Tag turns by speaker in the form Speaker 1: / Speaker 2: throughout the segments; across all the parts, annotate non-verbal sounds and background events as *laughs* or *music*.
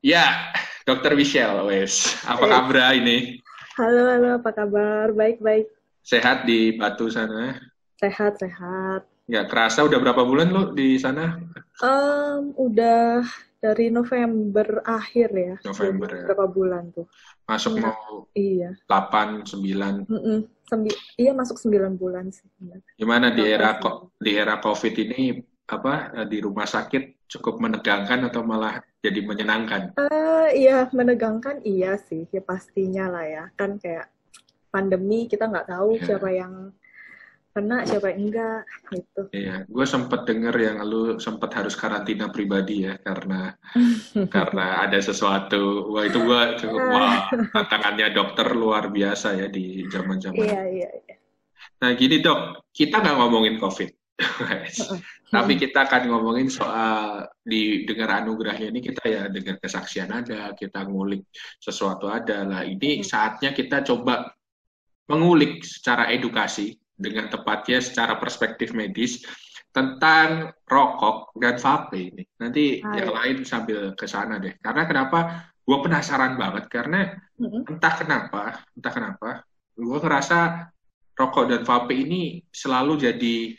Speaker 1: Ya, Dokter Michelle, wes. Apa eh. kabar ini?
Speaker 2: Halo, halo, apa kabar? Baik-baik.
Speaker 1: Sehat di Batu sana?
Speaker 2: Sehat, sehat.
Speaker 1: Ya, kerasa udah berapa bulan lo di sana?
Speaker 2: Um, udah dari November akhir ya.
Speaker 1: November ya.
Speaker 2: Berapa bulan tuh?
Speaker 1: Masuk ya, mau iya. 8, 9.
Speaker 2: Mm -mm. Sembi iya masuk 9 bulan sih.
Speaker 1: Gimana di era kok di era Covid ini apa di rumah sakit cukup menegangkan atau malah jadi menyenangkan?
Speaker 2: Uh, iya menegangkan iya sih ya pastinya lah ya kan kayak pandemi kita nggak tahu yeah. siapa yang kena siapa yang enggak gitu.
Speaker 1: Iya, gue sempet denger yang lu sempet harus karantina pribadi ya karena *laughs* karena ada sesuatu. Wah itu gue wah *laughs* tantangannya dokter luar biasa ya di zaman zaman.
Speaker 2: Iya iya. iya.
Speaker 1: Nah gini dok, kita nggak ngomongin covid. Tapi kita akan ngomongin soal di dengar anugerahnya ini kita ya dengar kesaksian ada, kita ngulik sesuatu ada lah. Ini saatnya kita coba mengulik secara edukasi dengan tepatnya secara perspektif medis tentang rokok dan vape ini. Nanti Hai. yang lain sambil ke sana deh. Karena kenapa? Gue penasaran banget karena entah kenapa, entah kenapa, gue ngerasa rokok dan vape ini selalu jadi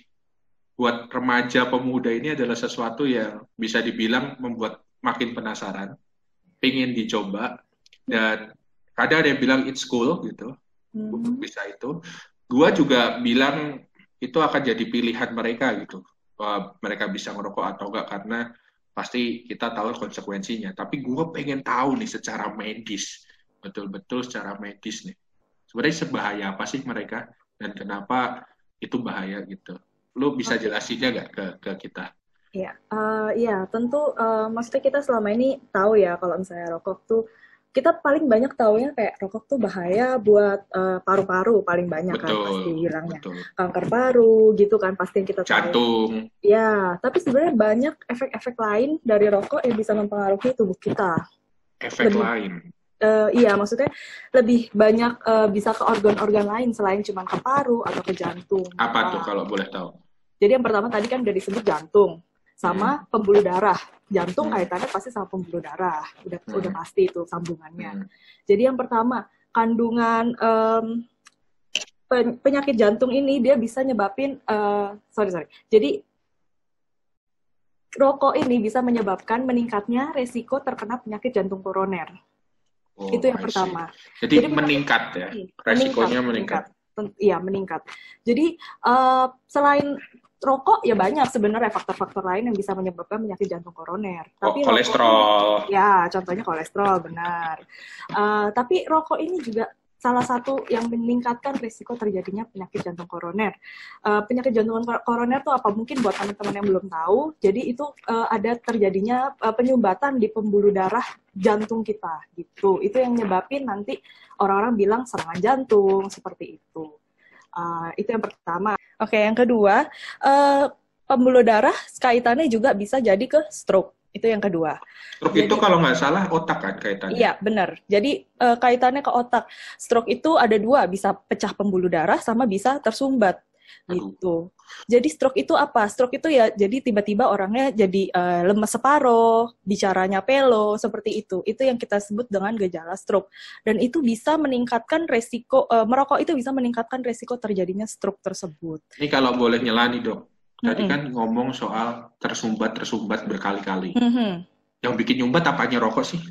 Speaker 1: buat remaja pemuda ini adalah sesuatu yang bisa dibilang membuat makin penasaran, pengen dicoba, dan kadang ada yang bilang it's cool gitu, hmm. bisa itu. Gua juga bilang itu akan jadi pilihan mereka gitu, bahwa mereka bisa ngerokok atau enggak karena pasti kita tahu konsekuensinya. Tapi gue pengen tahu nih secara medis, betul-betul secara medis nih, sebenarnya sebahaya apa sih mereka dan kenapa itu bahaya gitu lu bisa jelasinnya nggak ke ke kita?
Speaker 2: Iya, uh, ya tentu uh, maksudnya kita selama ini tahu ya kalau misalnya rokok tuh kita paling banyak tahunya kayak rokok tuh bahaya buat eh, paru-paru paling banyak kan betul, kan pasti bilangnya betul. kanker paru gitu kan pasti yang kita
Speaker 1: tahu. Jantung.
Speaker 2: Ya, tapi sebenarnya banyak efek-efek lain dari rokok yang bisa mempengaruhi tubuh kita.
Speaker 1: Efek Lebih, lain.
Speaker 2: Uh, iya, maksudnya lebih banyak uh, bisa ke organ-organ lain selain cuma ke paru atau ke jantung.
Speaker 1: Apa nah, tuh kalau boleh tahu?
Speaker 2: Jadi yang pertama tadi kan udah disebut jantung sama hmm. pembuluh darah. Jantung hmm. kaitannya pasti sama pembuluh darah, udah hmm. udah pasti itu sambungannya. Hmm. Jadi yang pertama kandungan um, penyakit jantung ini dia bisa nyebabin uh, sorry sorry. Jadi rokok ini bisa menyebabkan meningkatnya resiko terkena penyakit jantung koroner. Oh, itu yang pertama.
Speaker 1: Jadi, Jadi meningkat ya, resikonya meningkat.
Speaker 2: Iya meningkat. Jadi uh, selain rokok ya banyak sebenarnya faktor-faktor lain yang bisa menyebabkan penyakit jantung koroner.
Speaker 1: Oh, tapi kolesterol.
Speaker 2: Rokok, ya contohnya kolesterol benar. Uh, tapi rokok ini juga salah satu yang meningkatkan risiko terjadinya penyakit jantung koroner. Uh, penyakit jantung koroner itu apa? Mungkin buat teman-teman yang belum tahu, jadi itu uh, ada terjadinya uh, penyumbatan di pembuluh darah jantung kita gitu. Itu yang nyebabin nanti orang-orang bilang serangan jantung seperti itu. Itu yang pertama. Oke, yang kedua, uh, pembuluh darah kaitannya juga bisa jadi ke stroke. Itu yang kedua.
Speaker 1: Stroke Jadi, itu kalau nggak salah otak kan kaitannya?
Speaker 2: Iya, benar. Jadi uh, kaitannya ke otak. Stroke itu ada dua, bisa pecah pembuluh darah sama bisa tersumbat. Gitu. Jadi stroke itu apa? Stroke itu ya jadi tiba-tiba orangnya jadi uh, lemas separuh, bicaranya pelo, seperti itu. Itu yang kita sebut dengan gejala stroke. Dan itu bisa meningkatkan resiko, uh, merokok itu bisa meningkatkan resiko terjadinya stroke tersebut.
Speaker 1: Ini kalau boleh nyelani dok, Tadi mm -hmm. kan ngomong soal tersumbat-tersumbat berkali-kali. Mm -hmm. Yang bikin nyumbat apanya rokok sih?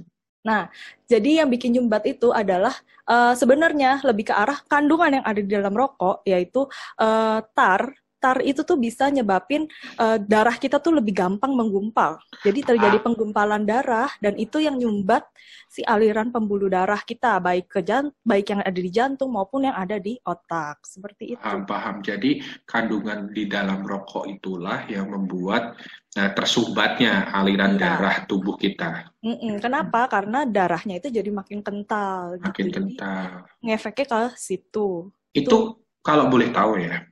Speaker 2: Nah, jadi yang bikin nyumbat itu adalah uh, sebenarnya lebih ke arah kandungan yang ada di dalam rokok, yaitu uh, tar tar itu tuh bisa nyebabin uh, darah kita tuh lebih gampang menggumpal. Jadi terjadi ah. penggumpalan darah dan itu yang nyumbat si aliran pembuluh darah kita baik ke jant baik yang ada di jantung maupun yang ada di otak. Seperti itu.
Speaker 1: Paham, paham. Jadi kandungan di dalam rokok itulah yang membuat nah, tersumbatnya aliran ya. darah tubuh kita.
Speaker 2: Mm-mm. Kenapa? Karena darahnya itu jadi makin kental.
Speaker 1: Gitu. Makin gitu. kental.
Speaker 2: Jadi, ngefeknya ke situ.
Speaker 1: Itu, itu kalau boleh tahu ya,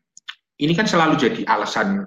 Speaker 1: ini kan selalu jadi alasan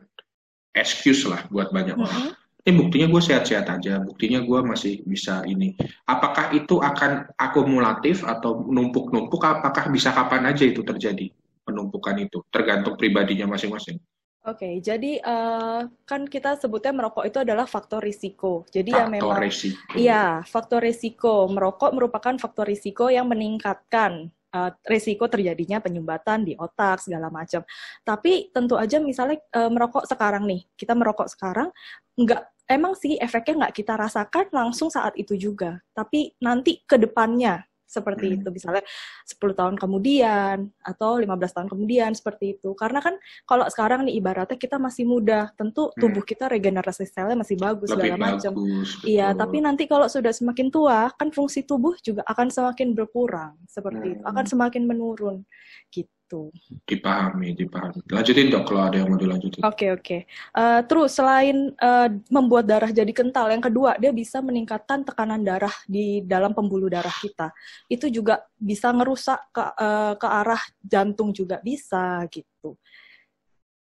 Speaker 1: excuse lah buat banyak orang. Mm -hmm. Eh buktinya gue sehat-sehat aja, buktinya gue masih bisa ini. Apakah itu akan akumulatif atau numpuk-numpuk? Apakah bisa kapan aja itu terjadi penumpukan itu? Tergantung pribadinya masing-masing.
Speaker 2: Oke, okay, jadi uh, kan kita sebutnya merokok itu adalah faktor risiko. Jadi
Speaker 1: faktor
Speaker 2: ya memang
Speaker 1: risiko.
Speaker 2: Iya, faktor risiko. Merokok merupakan faktor risiko yang meningkatkan uh, risiko terjadinya penyumbatan di otak segala macam. Tapi tentu aja misalnya uh, merokok sekarang nih, kita merokok sekarang nggak emang sih efeknya nggak kita rasakan langsung saat itu juga. Tapi nanti ke depannya seperti hmm. itu misalnya 10 tahun kemudian atau 15 tahun kemudian seperti itu karena kan kalau sekarang nih ibaratnya kita masih muda tentu hmm. tubuh kita regenerasi selnya masih bagus
Speaker 1: Lebih
Speaker 2: segala macam
Speaker 1: iya
Speaker 2: tapi nanti kalau sudah semakin tua kan fungsi tubuh juga akan semakin berkurang seperti hmm. itu akan semakin menurun gitu gitu.
Speaker 1: Dipahami, dipahami. Lanjutin dok kalau ada yang mau dilanjutin.
Speaker 2: Oke okay, oke. Okay. Uh, eh, terus selain uh, membuat darah jadi kental, yang kedua dia bisa meningkatkan tekanan darah di dalam pembuluh darah kita. Itu juga bisa ngerusak ke uh, ke arah jantung juga bisa gitu.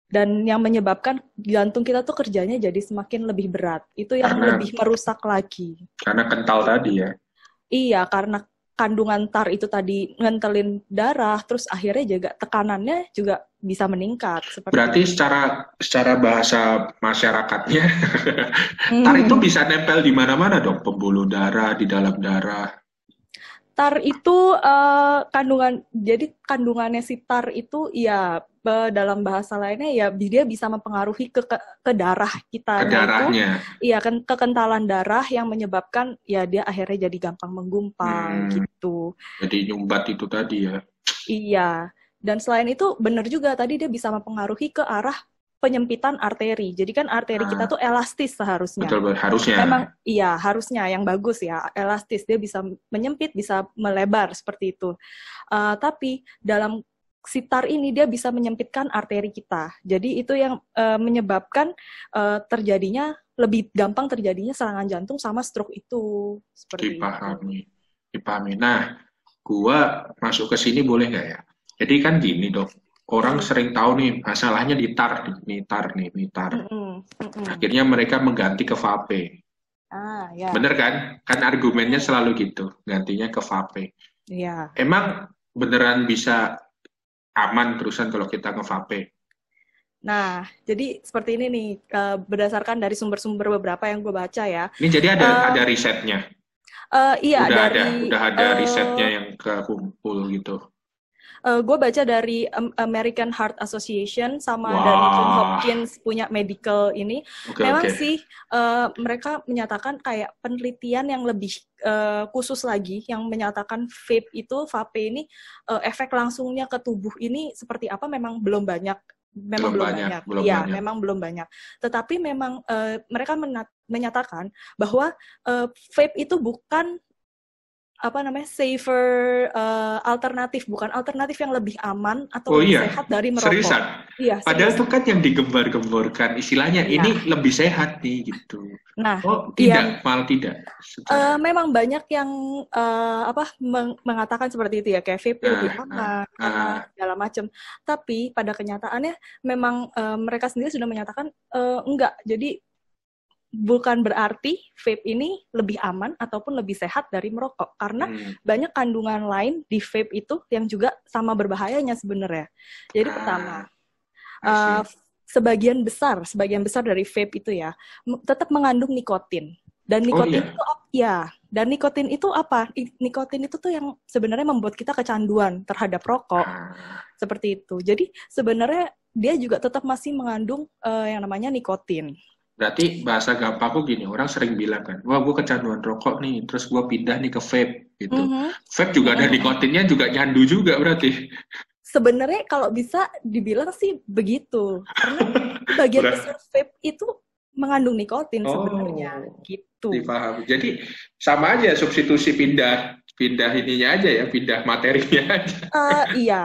Speaker 2: Dan yang menyebabkan jantung kita tuh kerjanya jadi semakin lebih berat. Itu yang karena, lebih merusak lagi.
Speaker 1: Karena kental tadi ya.
Speaker 2: Iya, karena kandungan tar itu tadi ngentelin darah, terus akhirnya juga tekanannya juga bisa meningkat.
Speaker 1: Seperti Berarti itu. secara secara bahasa masyarakatnya, *laughs* hmm. tar itu bisa nempel di mana-mana dong, pembuluh darah, di dalam darah.
Speaker 2: Tar itu uh, kandungan, jadi kandungannya si tar itu ya dalam bahasa lainnya ya dia bisa mempengaruhi ke ke, ke darah kita.
Speaker 1: Ke darahnya.
Speaker 2: Iya kan kekentalan darah yang menyebabkan ya dia akhirnya jadi gampang menggumpal hmm. gitu.
Speaker 1: Jadi nyumbat itu tadi ya.
Speaker 2: Iya. Dan selain itu benar juga tadi dia bisa mempengaruhi ke arah penyempitan arteri. Jadi kan arteri nah. kita ah. tuh elastis seharusnya.
Speaker 1: Betul, harusnya.
Speaker 2: Memang iya, harusnya yang bagus ya, elastis. Dia bisa menyempit, bisa melebar seperti itu. Uh, tapi dalam sitar ini dia bisa menyempitkan arteri kita. Jadi itu yang uh, menyebabkan uh, terjadinya lebih gampang terjadinya serangan jantung sama stroke itu.
Speaker 1: Seperti dipahami, itu. dipahami. Nah, gua masuk ke sini boleh nggak ya? Jadi kan gini dok, orang hmm. sering tahu nih masalahnya di tar, nih tar nih, nih tar. Mm -mm. Mm -mm. Akhirnya mereka mengganti ke vape.
Speaker 2: Ah, ya.
Speaker 1: Bener kan? Kan argumennya selalu gitu, gantinya ke vape.
Speaker 2: Iya.
Speaker 1: Emang beneran bisa aman terusan kalau kita nge-vape.
Speaker 2: Nah, jadi seperti ini nih, uh, berdasarkan dari sumber-sumber beberapa yang gue baca ya.
Speaker 1: Ini jadi ada uh, ada risetnya.
Speaker 2: Uh, iya,
Speaker 1: udah
Speaker 2: dari,
Speaker 1: ada, udah ada uh, risetnya yang kekumpul gitu.
Speaker 2: Uh, gue baca dari American Heart Association sama wow. dari John Hopkins punya medical ini. Okay, Memang okay. sih uh, mereka menyatakan kayak penelitian yang lebih uh, khusus lagi yang menyatakan vape itu vape ini uh, efek langsungnya ke tubuh ini seperti apa memang belum banyak memang belum, belum banyak, banyak. Belum ya banyak. memang belum banyak tetapi memang uh, mereka menyatakan bahwa uh, vape itu bukan apa namanya safer uh, alternatif bukan alternatif yang lebih aman atau
Speaker 1: oh,
Speaker 2: lebih
Speaker 1: iya.
Speaker 2: sehat dari merokok.
Speaker 1: Seriusan? Iya. Padahal itu kan yang digembar-gemborkan istilahnya iya. ini lebih sehat nih gitu.
Speaker 2: Nah,
Speaker 1: oh tidak, iya. malah tidak.
Speaker 2: Uh, memang banyak yang uh, apa meng mengatakan seperti itu ya kayak vape lebih aman, uh, uh, segala macam. Tapi pada kenyataannya memang uh, mereka sendiri sudah menyatakan uh, enggak. Jadi bukan berarti vape ini lebih aman ataupun lebih sehat dari merokok karena hmm. banyak kandungan lain di vape itu yang juga sama berbahayanya sebenarnya. Jadi ah, pertama, uh, sebagian besar sebagian besar dari vape itu ya tetap mengandung nikotin dan oh, nikotin oh, iya? itu ya dan nikotin itu apa? Nikotin itu tuh yang sebenarnya membuat kita kecanduan terhadap rokok ah. seperti itu. Jadi sebenarnya dia juga tetap masih mengandung uh, yang namanya nikotin.
Speaker 1: Berarti bahasa gampangku gini, orang sering bilang kan, wah gue kecanduan rokok nih, terus gue pindah nih ke vape gitu. Mm -hmm. Vape juga ada mm -hmm. nikotinnya juga nyandu juga berarti.
Speaker 2: Sebenarnya kalau bisa dibilang sih begitu, karena *laughs* bagian besar vape itu mengandung nikotin oh, sebenarnya gitu.
Speaker 1: Dipahami. Jadi sama aja substitusi pindah pindah ininya aja ya, pindah materinya *laughs* aja.
Speaker 2: Uh, iya.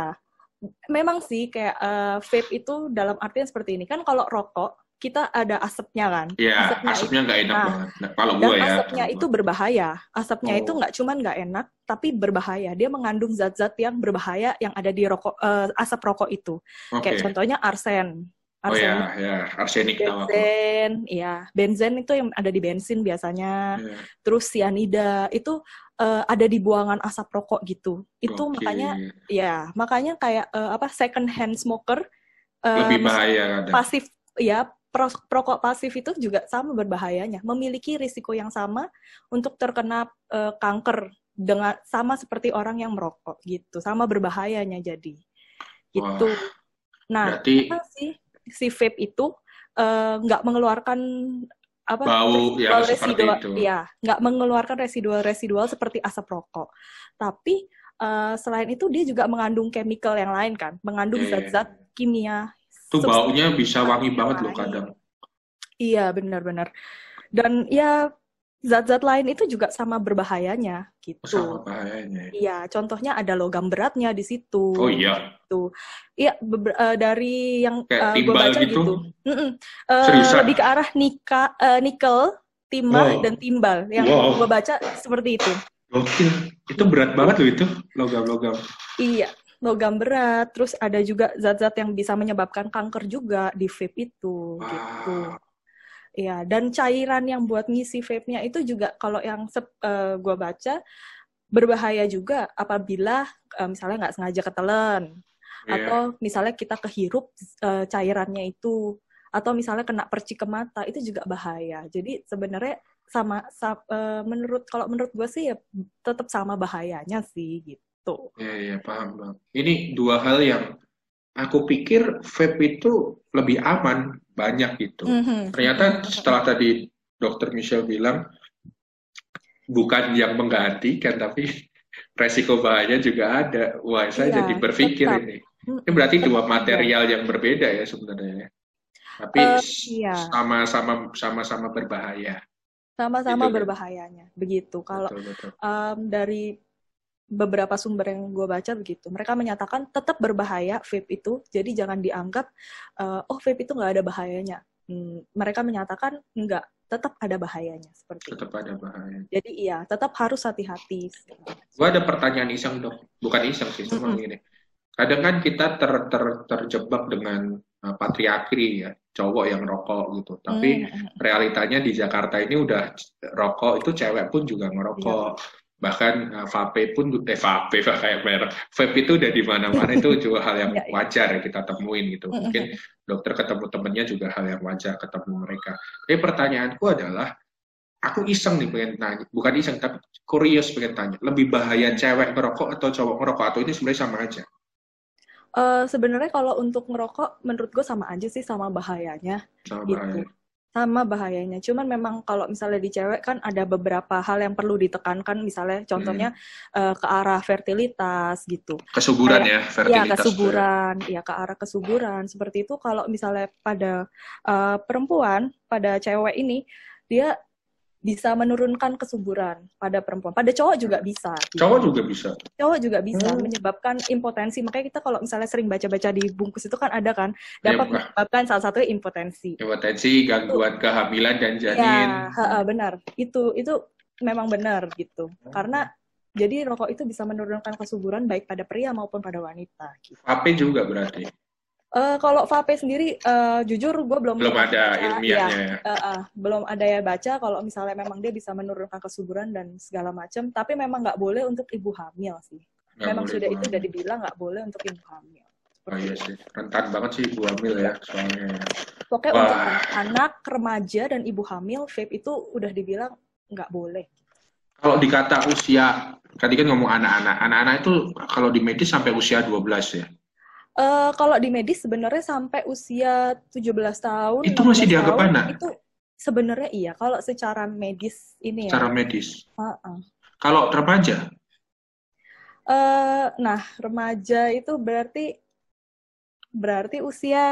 Speaker 2: Memang sih kayak uh, vape itu dalam artian seperti ini kan kalau rokok kita ada asapnya kan.
Speaker 1: Iya, asapnya nggak enak nah, banget. Nah, kalau
Speaker 2: gue
Speaker 1: ya.
Speaker 2: asapnya itu berbahaya. Asapnya oh. itu nggak cuma nggak enak, tapi berbahaya. Dia mengandung zat-zat yang berbahaya yang ada di rokok uh, asap rokok itu. Okay. Kayak contohnya arsen.
Speaker 1: Arsen, oh ya, ya, arsenik
Speaker 2: benzen, iya, benzen itu yang ada di bensin biasanya. Yeah. Terus sianida itu uh, ada di buangan asap rokok gitu. Itu okay. makanya, ya, makanya kayak uh, apa second hand smoker
Speaker 1: uh, lebih bahaya kadang.
Speaker 2: pasif ya perokok pasif itu juga sama berbahayanya. Memiliki risiko yang sama untuk terkena uh, kanker dengan sama seperti orang yang merokok gitu. Sama berbahayanya jadi. Gitu. Wah, nah berarti... sih si vape itu nggak uh, mengeluarkan apa
Speaker 1: bau ya residual itu.
Speaker 2: ya nggak mengeluarkan residual residual seperti asap rokok. Tapi uh, selain itu dia juga mengandung chemical yang lain kan. Mengandung iya, iya, zat-zat yeah. kimia
Speaker 1: itu baunya bisa wangi banget loh kadang
Speaker 2: iya benar-benar dan ya zat-zat lain itu juga sama berbahayanya gitu.
Speaker 1: Sama bahayanya.
Speaker 2: Iya, contohnya ada logam beratnya di situ.
Speaker 1: Oh iya.
Speaker 2: Tuh. Iya, uh, dari yang
Speaker 1: uh, gue baca gitu. gitu.
Speaker 2: Mm -mm. Uh, lebih ke arah nika, uh, nikel, timah wow. dan timbal yang wow. gue baca seperti itu.
Speaker 1: Oke, itu berat banget loh itu logam-logam.
Speaker 2: Iya, logam berat. Terus ada juga zat-zat yang bisa menyebabkan kanker juga di vape itu, wow. gitu. Iya, dan cairan yang buat ngisi vape-nya itu juga kalau yang uh, gue baca berbahaya juga apabila uh, misalnya nggak sengaja ketelan yeah. atau misalnya kita kehirup uh, cairannya itu atau misalnya kena percik ke mata itu juga bahaya. Jadi sebenarnya sama, sa, uh, menurut kalau menurut gue sih ya tetap sama bahayanya sih gitu.
Speaker 1: Iya, yeah, iya yeah, paham bang. Ini dua hal yang aku pikir vape itu lebih aman banyak gitu. Mm-hmm. Ternyata setelah tadi dokter Michelle bilang bukan yang menggantikan tapi *laughs* resiko bahaya juga ada. Wah, saya iya, jadi berpikir tetap. ini. Ini berarti dua material yang berbeda ya sebenarnya. Tapi uh, iya. sama-sama sama-sama berbahaya.
Speaker 2: Sama-sama gitu, berbahayanya. Begitu. Kalau Um, dari beberapa sumber yang gue baca begitu. Mereka menyatakan tetap berbahaya vape itu, jadi jangan dianggap uh, oh vape itu nggak ada bahayanya. Hmm, mereka menyatakan enggak, tetap ada bahayanya seperti
Speaker 1: tetap itu. ada bahaya.
Speaker 2: Jadi iya, tetap harus hati-hati.
Speaker 1: Gue ada pertanyaan iseng dok, bukan iseng sih, cuma mm -hmm. gini. Kadang kan kita ter, ter, terjebak dengan uh, patriarki ya, cowok yang rokok gitu. Tapi mm -hmm. realitanya di Jakarta ini udah rokok itu cewek pun juga ngerokok. Yeah bahkan uh, vape pun eh vape *laughs* kayak merek. Vape itu udah di mana-mana itu *laughs* juga hal yang iya, iya. wajar ya kita temuin gitu. Mungkin dokter ketemu temennya juga hal yang wajar ketemu mereka. Tapi pertanyaanku adalah aku iseng nih pengen tanya bukan iseng tapi kurios pengen tanya lebih bahaya cewek merokok atau cowok merokok atau ini sebenarnya sama aja?
Speaker 2: Uh, sebenarnya kalau untuk merokok menurut gue sama aja sih sama bahayanya.
Speaker 1: Sama gitu. bahaya
Speaker 2: sama bahayanya. Cuman memang kalau misalnya di cewek kan ada beberapa hal yang perlu ditekankan, misalnya contohnya hmm. uh, ke arah fertilitas gitu.
Speaker 1: Kesuburan Kayak, ya, fertilitas.
Speaker 2: Ya, kesuburan, ya. ya ke arah kesuburan. Seperti itu kalau misalnya pada uh, perempuan, pada cewek ini dia bisa menurunkan kesuburan pada perempuan. Pada cowok juga bisa.
Speaker 1: Gitu. Cowok juga bisa.
Speaker 2: Cowok juga bisa hmm. menyebabkan impotensi. Makanya kita kalau misalnya sering baca-baca di bungkus itu kan ada kan dapat ya, menyebabkan salah satu impotensi.
Speaker 1: Impotensi, gangguan itu. kehamilan dan iya, janin.
Speaker 2: Ya, benar. Itu itu memang benar gitu. Hmm. Karena jadi rokok itu bisa menurunkan kesuburan baik pada pria maupun pada wanita.
Speaker 1: Gitu. Vape juga berarti.
Speaker 2: Uh, kalau vape sendiri, uh, jujur gue belum
Speaker 1: belum ada baca, ilmiahnya.
Speaker 2: Ya, uh, uh, belum ada ya baca. Kalau misalnya memang dia bisa menurunkan kesuburan dan segala macam, tapi memang nggak boleh untuk ibu hamil sih. Gak memang sudah itu udah dibilang nggak boleh untuk ibu hamil.
Speaker 1: Oh iya sih, rentan banget sih ibu hamil ya soalnya. Ya.
Speaker 2: Pokoknya Wah. untuk anak, remaja dan ibu hamil, vape itu udah dibilang nggak boleh.
Speaker 1: Kalau dikata usia, tadi kan ngomong anak-anak, anak-anak itu kalau di medis sampai usia 12 ya?
Speaker 2: Uh, kalau di medis sebenarnya sampai usia 17 tahun.
Speaker 1: Itu masih dianggap tahun, anak?
Speaker 2: Itu sebenarnya iya. Kalau secara medis ini
Speaker 1: ya. Secara medis.
Speaker 2: Uh -uh.
Speaker 1: Kalau remaja?
Speaker 2: Uh, nah, remaja itu berarti berarti usia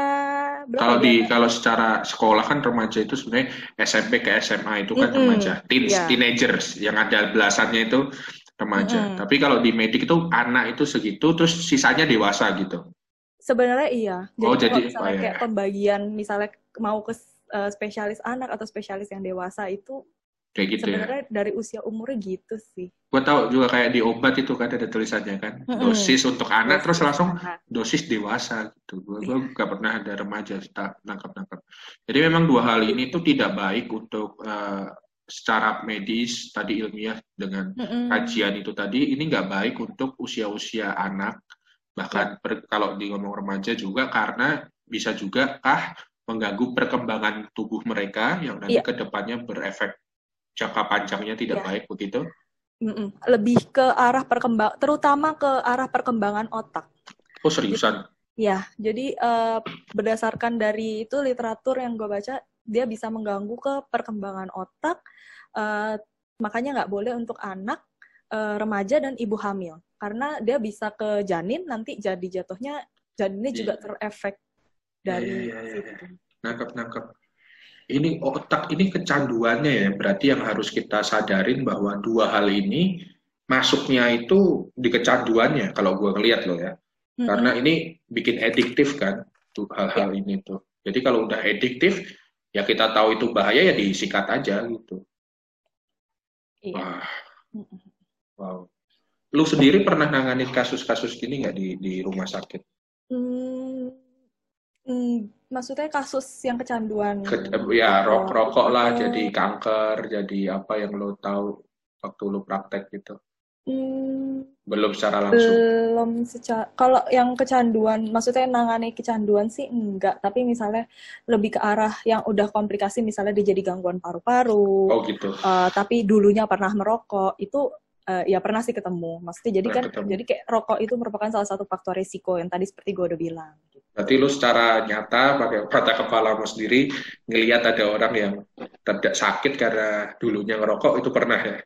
Speaker 1: kalau di kalau secara sekolah kan remaja itu sebenarnya SMP ke SMA itu kan mm -hmm. remaja teens yeah. teenagers yang ada belasannya itu remaja mm -hmm. tapi kalau di medik itu anak itu segitu terus sisanya dewasa gitu
Speaker 2: Sebenarnya iya.
Speaker 1: Jadi, oh, jadi
Speaker 2: misalnya oh, iya. kayak pembagian misalnya mau ke uh, spesialis anak atau spesialis yang dewasa itu
Speaker 1: kayak gitu
Speaker 2: ya? sebenarnya ya? dari usia umurnya gitu sih.
Speaker 1: Gue tahu juga kayak di obat itu kan ada tulisannya kan mm -hmm. dosis untuk anak dosis terus langsung anak. dosis dewasa gitu. Gue gue gak pernah ada remaja tak nangkap nangkap. Jadi memang dua hal ini tuh tidak baik untuk uh, secara medis tadi ilmiah dengan mm -hmm. kajian itu tadi ini nggak baik untuk usia-usia anak bahkan per, kalau di ngomong remaja juga karena bisa juga kah mengganggu perkembangan tubuh mereka yang nanti yeah. ke depannya berefek jangka panjangnya tidak yeah. baik begitu?
Speaker 2: Mm-mm. Lebih ke arah perkembang, terutama ke arah perkembangan otak.
Speaker 1: Oh seriusan?
Speaker 2: Ya, jadi uh, berdasarkan dari itu literatur yang gue baca, dia bisa mengganggu ke perkembangan otak. Uh, makanya nggak boleh untuk anak, uh, remaja dan ibu hamil, karena dia bisa ke janin nanti jadi jatuhnya janinnya yeah. juga terefek dari yeah, yeah, yeah. situ.
Speaker 1: Nangkep, nangkep. Ini otak ini kecanduannya ya, berarti yang harus kita sadarin bahwa dua hal ini masuknya itu di kecanduannya kalau gue ngeliat loh ya. Mm-hmm. Karena ini bikin ediktif kan tuh hal-hal yeah. ini tuh. Jadi kalau udah ediktif ya kita tahu itu bahaya ya disikat aja gitu.
Speaker 2: Iya. Wah.
Speaker 1: Wow. Lu sendiri pernah nanganin kasus-kasus gini nggak di di rumah sakit?
Speaker 2: Hmm, Hmm, maksudnya kasus yang kecanduan?
Speaker 1: Ke, ya rok rokok lah, oh. jadi kanker, jadi apa yang lo tahu waktu lo praktek gitu? Hmm, belum secara langsung.
Speaker 2: Belum secara. Kalau yang kecanduan, maksudnya nangani kecanduan sih enggak, tapi misalnya lebih ke arah yang udah komplikasi, misalnya dia jadi gangguan paru-paru.
Speaker 1: Oh gitu.
Speaker 2: Uh, tapi dulunya pernah merokok, itu uh, ya pernah sih ketemu. Maksudnya jadi kan, ketemu. jadi kayak rokok itu merupakan salah satu faktor risiko yang tadi seperti gue udah bilang.
Speaker 1: Berarti lu secara nyata pakai mata kepalamu sendiri ngelihat ada orang yang tidak sakit karena dulunya ngerokok itu pernah ya?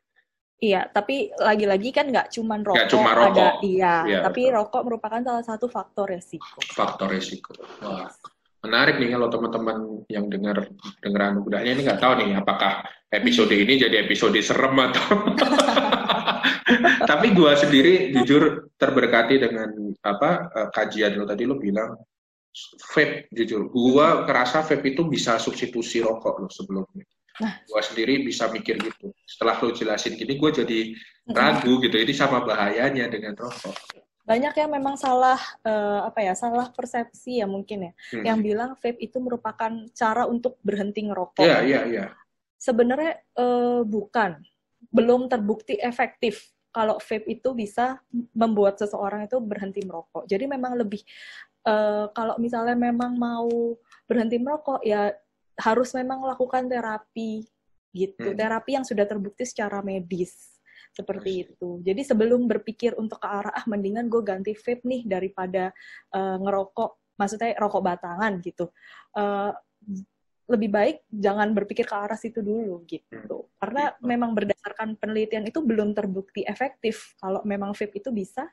Speaker 2: Iya, tapi lagi-lagi kan nggak cuma rokok,
Speaker 1: gak cuma rokok.
Speaker 2: ada iya, ya, tapi betul. rokok merupakan salah satu faktor resiko.
Speaker 1: Faktor resiko. Wah, menarik nih kalau teman-teman yang dengar dengar anugurahnya ini nggak tahu nih apakah episode ini jadi episode serem atau *laughs* tapi gua sendiri jujur terberkati dengan apa eh, kajian lo tadi lo bilang vape jujur. Gua kerasa vape itu bisa substitusi rokok loh sebelumnya. Nah. gua sendiri bisa mikir gitu. Setelah lo jelasin gini gua jadi ragu gitu. Ini sama bahayanya dengan rokok.
Speaker 2: Banyak yang memang salah uh, apa ya salah persepsi ya mungkin ya. Hmm. yang bilang vape itu merupakan cara untuk berhenti ngerokok.
Speaker 1: Iya iya iya.
Speaker 2: Sebenarnya uh, bukan. Belum terbukti efektif kalau vape itu bisa membuat seseorang itu berhenti merokok. Jadi memang lebih uh, kalau misalnya memang mau berhenti merokok ya harus memang melakukan terapi gitu. Hmm. Terapi yang sudah terbukti secara medis seperti itu. Jadi sebelum berpikir untuk ke arah ah mendingan gue ganti vape nih daripada uh, ngerokok, maksudnya rokok batangan gitu. Uh, lebih baik jangan berpikir ke arah situ dulu gitu. Karena gitu. memang berdasarkan penelitian itu belum terbukti efektif kalau memang vape itu bisa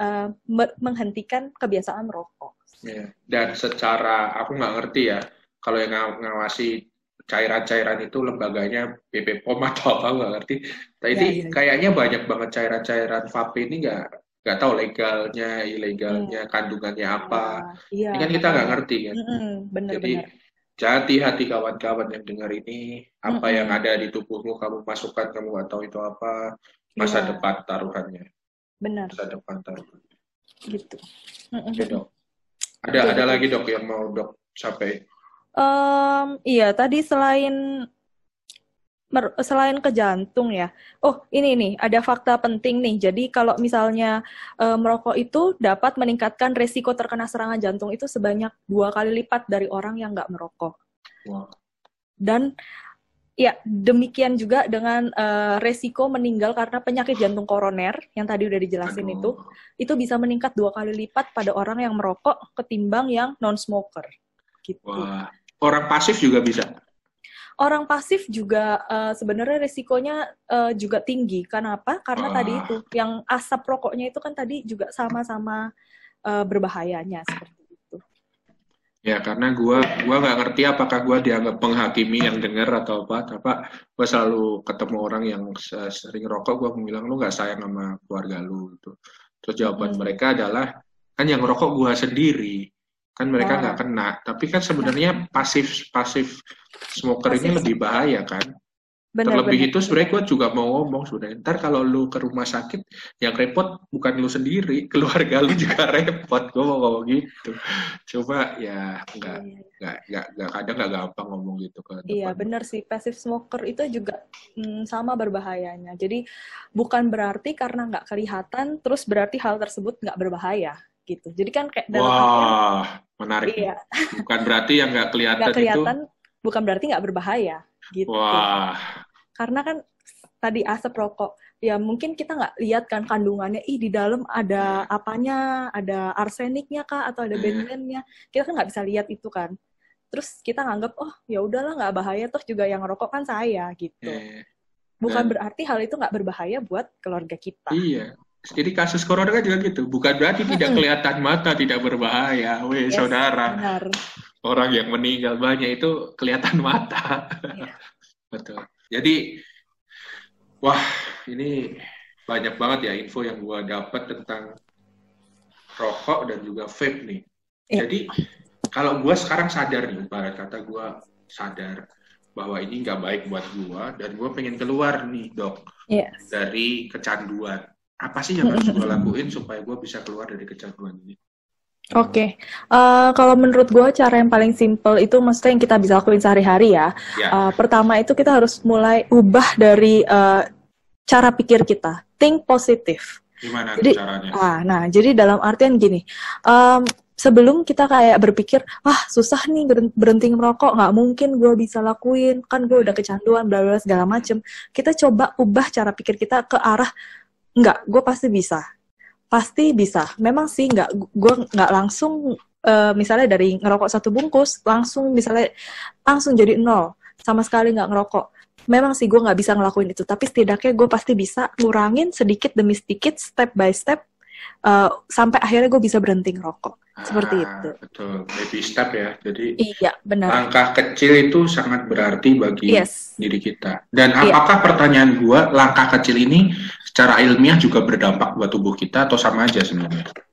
Speaker 2: uh, menghentikan kebiasaan merokok.
Speaker 1: Yeah. Dan secara aku nggak ngerti ya kalau yang ng ngawasi cairan-cairan itu lembaganya BP POM atau apa nggak ngerti. Tapi yeah, yeah, kayaknya banyak banget cairan-cairan vape ini nggak nggak tahu legalnya, ilegalnya, hmm. kandungannya apa. Yeah, ini kan kita nggak ngerti kan. Mm -hmm, bener, Jadi bener jadi hati kawan-kawan yang dengar ini, apa mm-hmm. yang ada di tubuhmu kamu masukkan kamu nggak tahu itu apa masa yeah. depan taruhannya.
Speaker 2: Benar.
Speaker 1: Masa depan taruhannya.
Speaker 2: Gitu.
Speaker 1: Oke dok. Ada ada lagi dok yang mau dok sampai?
Speaker 2: Um, iya tadi selain selain ke jantung ya. Oh, ini nih ada fakta penting nih. Jadi kalau misalnya e, merokok itu dapat meningkatkan resiko terkena serangan jantung itu sebanyak dua kali lipat dari orang yang nggak merokok. Wow. Dan ya demikian juga dengan e, resiko meninggal karena penyakit jantung koroner yang tadi udah dijelasin Aduh. itu, itu bisa meningkat dua kali lipat pada orang yang merokok ketimbang yang non smoker. Gitu.
Speaker 1: Wah. Orang pasif juga bisa
Speaker 2: orang pasif juga uh, sebenarnya risikonya uh, juga tinggi. Kenapa? Karena uh. tadi ah. itu yang asap rokoknya itu kan tadi juga sama-sama uh, berbahayanya seperti itu.
Speaker 1: Ya karena gua gua nggak ngerti apakah gua dianggap penghakimi yang dengar atau apa. Tapi gua selalu ketemu orang yang sering rokok, gua bilang lu nggak sayang sama keluarga lu gitu. Terus jawaban hmm. mereka adalah kan yang rokok gua sendiri kan mereka nggak kena. Tapi kan sebenarnya pasif pasif smoker pasif. ini lebih bahaya kan? Bener, terlebih bener, itu sebenarnya gue juga mau ngomong sudah ntar kalau lu ke rumah sakit yang repot bukan lu sendiri *laughs* keluarga lu juga *laughs* repot. Gue mau ngomong gitu. Coba ya nggak iya. nggak nggak nggak kadang nggak gampang ngomong gitu ke
Speaker 2: depan. iya benar sih. Pasif smoker itu juga hmm, sama berbahayanya. Jadi bukan berarti karena nggak kelihatan terus berarti hal tersebut nggak berbahaya gitu. Jadi kan kayak
Speaker 1: dalam Wah, menarik. Iya. Bukan berarti yang nggak kelihatan,
Speaker 2: gak kelihatan itu bukan berarti nggak berbahaya gitu.
Speaker 1: Wah.
Speaker 2: Karena kan tadi asap rokok ya mungkin kita nggak lihat kan kandungannya. Ih di dalam ada apanya? Ada arseniknya kah? Atau ada benzennya kita kan nggak bisa lihat itu kan. Terus kita nganggap oh ya udahlah nggak bahaya. Toh juga yang rokok kan saya gitu. Bukan berarti hal itu nggak berbahaya buat keluarga kita.
Speaker 1: Iya jadi kasus corona kan juga gitu bukan berarti *laughs* tidak kelihatan mata tidak berbahaya weh yes, saudara benar. orang yang meninggal banyak itu kelihatan mata yeah. *laughs* betul jadi Wah, ini banyak banget ya info yang gue dapat tentang rokok dan juga vape nih. Ya. Jadi kalau gue sekarang sadar nih, pada kata gue sadar bahwa ini nggak baik buat gue dan gue pengen keluar nih dok yes. dari kecanduan. Apa sih yang harus gue lakuin supaya gue bisa keluar dari kecanduan ini?
Speaker 2: Oke, okay. uh, eh, kalau menurut gue cara yang paling simple itu maksudnya yang kita bisa lakuin sehari-hari ya. Yeah. Uh, pertama itu kita harus mulai ubah dari uh, cara pikir kita, think positif.
Speaker 1: Gimana jadi, caranya?
Speaker 2: Ah, nah, jadi dalam artian gini, um, sebelum kita kayak berpikir, ah susah nih berhenti merokok, nggak mungkin gue bisa lakuin, kan gue udah kecanduan, bla bla segala macem. Kita coba ubah cara pikir kita ke arah, nggak, gue pasti bisa pasti bisa. Memang sih nggak, gue nggak langsung uh, misalnya dari ngerokok satu bungkus langsung misalnya langsung jadi nol sama sekali nggak ngerokok. Memang sih gue nggak bisa ngelakuin itu, tapi setidaknya gue pasti bisa ngurangin sedikit demi sedikit, step by step, uh, sampai akhirnya gue bisa berhenti ngerokok. Seperti ah, itu.
Speaker 1: Betul, baby step ya. Jadi
Speaker 2: iya, benar.
Speaker 1: langkah kecil itu sangat berarti bagi yes. diri kita. Dan iya. apakah pertanyaan gue, langkah kecil ini secara ilmiah juga berdampak buat tubuh kita atau sama aja sebenarnya?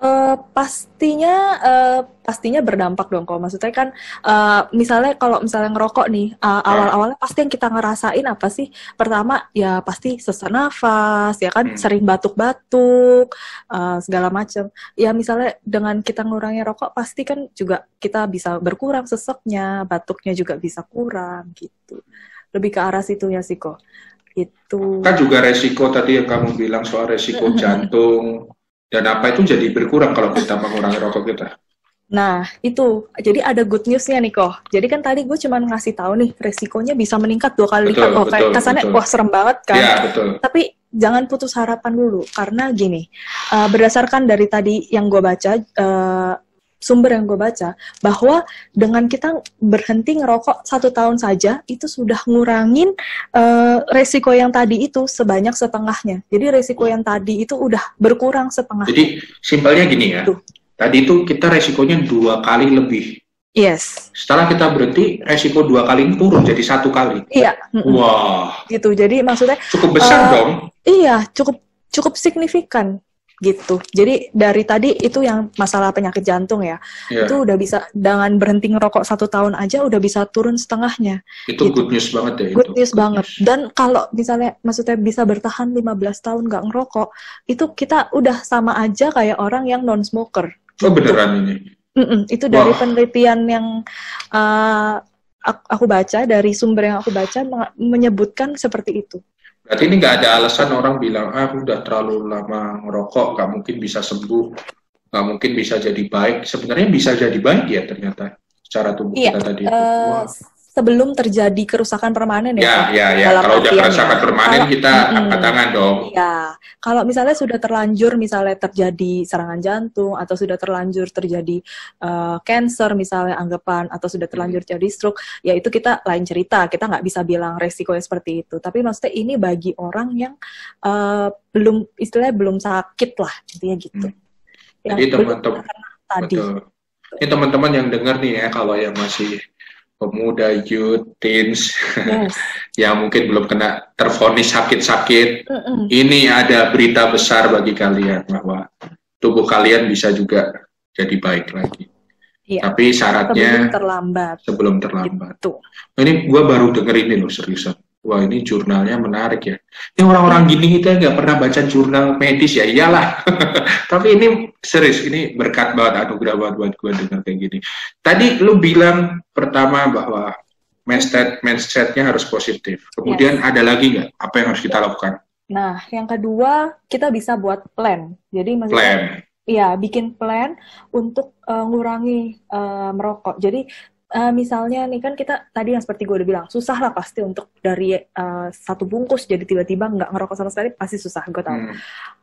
Speaker 2: Uh, pastinya uh, pastinya berdampak dong kok maksudnya kan uh, misalnya kalau misalnya ngerokok nih uh, awal-awalnya pasti yang kita ngerasain apa sih? Pertama ya pasti sesak nafas ya kan? Hmm. sering batuk-batuk uh, segala macam ya misalnya dengan kita ngurangi rokok pasti kan juga kita bisa berkurang seseknya batuknya juga bisa kurang gitu. Lebih ke arah situ ya sih kok itu.
Speaker 1: Kan juga resiko tadi yang kamu bilang soal resiko jantung dan apa itu jadi berkurang kalau kita mengurangi rokok kita
Speaker 2: Nah, itu. Jadi ada good newsnya nih, kok. Jadi kan tadi gue cuma ngasih tahu nih, resikonya bisa meningkat dua kali lipat. Oh, kayak kesannya, betul. wah serem banget kan.
Speaker 1: Ya, betul.
Speaker 2: Tapi jangan putus harapan dulu. Karena gini, uh, berdasarkan dari tadi yang gue baca, uh, sumber yang gue baca bahwa dengan kita berhenti ngerokok satu tahun saja itu sudah ngurangin uh, resiko yang tadi itu sebanyak setengahnya. Jadi resiko yang tadi itu udah berkurang setengah.
Speaker 1: Jadi simpelnya gini ya. Tuh. Tadi itu kita resikonya dua kali lebih.
Speaker 2: Yes.
Speaker 1: Setelah kita berhenti, resiko dua kali turun jadi satu kali.
Speaker 2: Iya.
Speaker 1: Wah.
Speaker 2: Gitu. Jadi maksudnya
Speaker 1: cukup besar uh, dong.
Speaker 2: Iya, cukup cukup signifikan gitu. Jadi dari tadi itu yang masalah penyakit jantung ya, yeah. itu udah bisa dengan berhenti ngerokok satu tahun aja udah bisa turun setengahnya.
Speaker 1: Itu gitu. good news banget ya.
Speaker 2: Good itu. news good banget. News. Dan kalau misalnya maksudnya bisa bertahan 15 tahun nggak ngerokok, itu kita udah sama aja kayak orang yang non smoker.
Speaker 1: Gitu. Oh beneran ini?
Speaker 2: Mm -mm, itu dari penelitian yang uh, aku baca dari sumber yang aku baca menyebutkan seperti itu.
Speaker 1: Berarti ini nggak ada alasan orang bilang, ah udah terlalu lama ngerokok, nggak mungkin bisa sembuh, nggak mungkin bisa jadi baik. Sebenarnya bisa jadi baik ya ternyata secara tubuh
Speaker 2: iya,
Speaker 1: kita tadi.
Speaker 2: Uh, sebelum terjadi kerusakan permanen
Speaker 1: ya. Ya, ya, ya. Kalau udah kerusakan ya. permanen kalau, kita mm, angkat tangan dong.
Speaker 2: Ya, kalau misalnya sudah terlanjur misalnya terjadi serangan jantung atau sudah terlanjur terjadi uh, cancer misalnya anggapan atau sudah terlanjur jadi stroke, ya itu kita lain cerita. Kita nggak bisa bilang resikonya seperti itu. Tapi maksudnya ini bagi orang yang uh, belum istilahnya belum sakit lah, intinya gitu. Hmm.
Speaker 1: Jadi teman-teman tadi. Ini teman-teman yang dengar nih ya kalau yang masih pemuda, youth, teens yes. *laughs* yang mungkin belum kena terfonis sakit-sakit. Mm -mm. Ini ada berita besar bagi kalian bahwa tubuh kalian bisa juga jadi baik lagi. Iya. Tapi syaratnya
Speaker 2: sebelum terlambat.
Speaker 1: Sebelum terlambat. Gitu. Ini gue baru denger ini loh seriusan wah ini jurnalnya menarik ya. Ini orang-orang gini kita nggak pernah baca jurnal medis ya, iyalah. *laughs* Tapi ini serius, ini berkat banget anugerah banget buat gue dengar kayak gini. Tadi lu bilang pertama bahwa mindset mindsetnya harus positif. Kemudian yes. ada lagi nggak apa yang harus kita lakukan?
Speaker 2: Nah, yang kedua kita bisa buat plan. Jadi maksudnya
Speaker 1: plan.
Speaker 2: Iya, bikin plan untuk uh, ngurangi uh, merokok. Jadi uh, misalnya nih kan kita tadi yang seperti gue udah bilang susah lah pasti untuk dari uh, satu bungkus jadi tiba-tiba nggak ngerokok sama sekali pasti susah gue tahu. Hmm.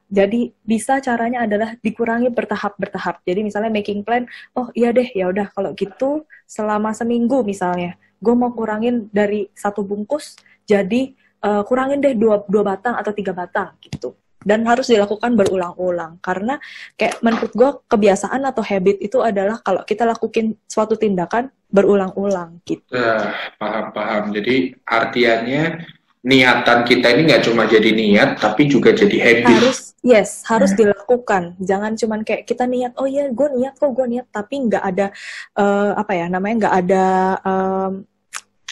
Speaker 2: Jadi bisa caranya adalah dikurangi bertahap bertahap. Jadi misalnya making plan, oh iya deh ya udah kalau gitu selama seminggu misalnya gue mau kurangin dari satu bungkus jadi uh, kurangin deh dua dua batang atau tiga batang gitu dan harus dilakukan berulang-ulang karena kayak menurut gue kebiasaan atau habit itu adalah kalau kita lakukan suatu tindakan berulang-ulang gitu.
Speaker 1: Uh, paham paham. Jadi artiannya niatan kita ini nggak cuma jadi niat tapi juga jadi habit.
Speaker 2: Harus yes harus hmm. dilakukan. Jangan cuma kayak kita niat oh iya gue niat kok gue niat tapi nggak ada uh, apa ya namanya nggak ada um,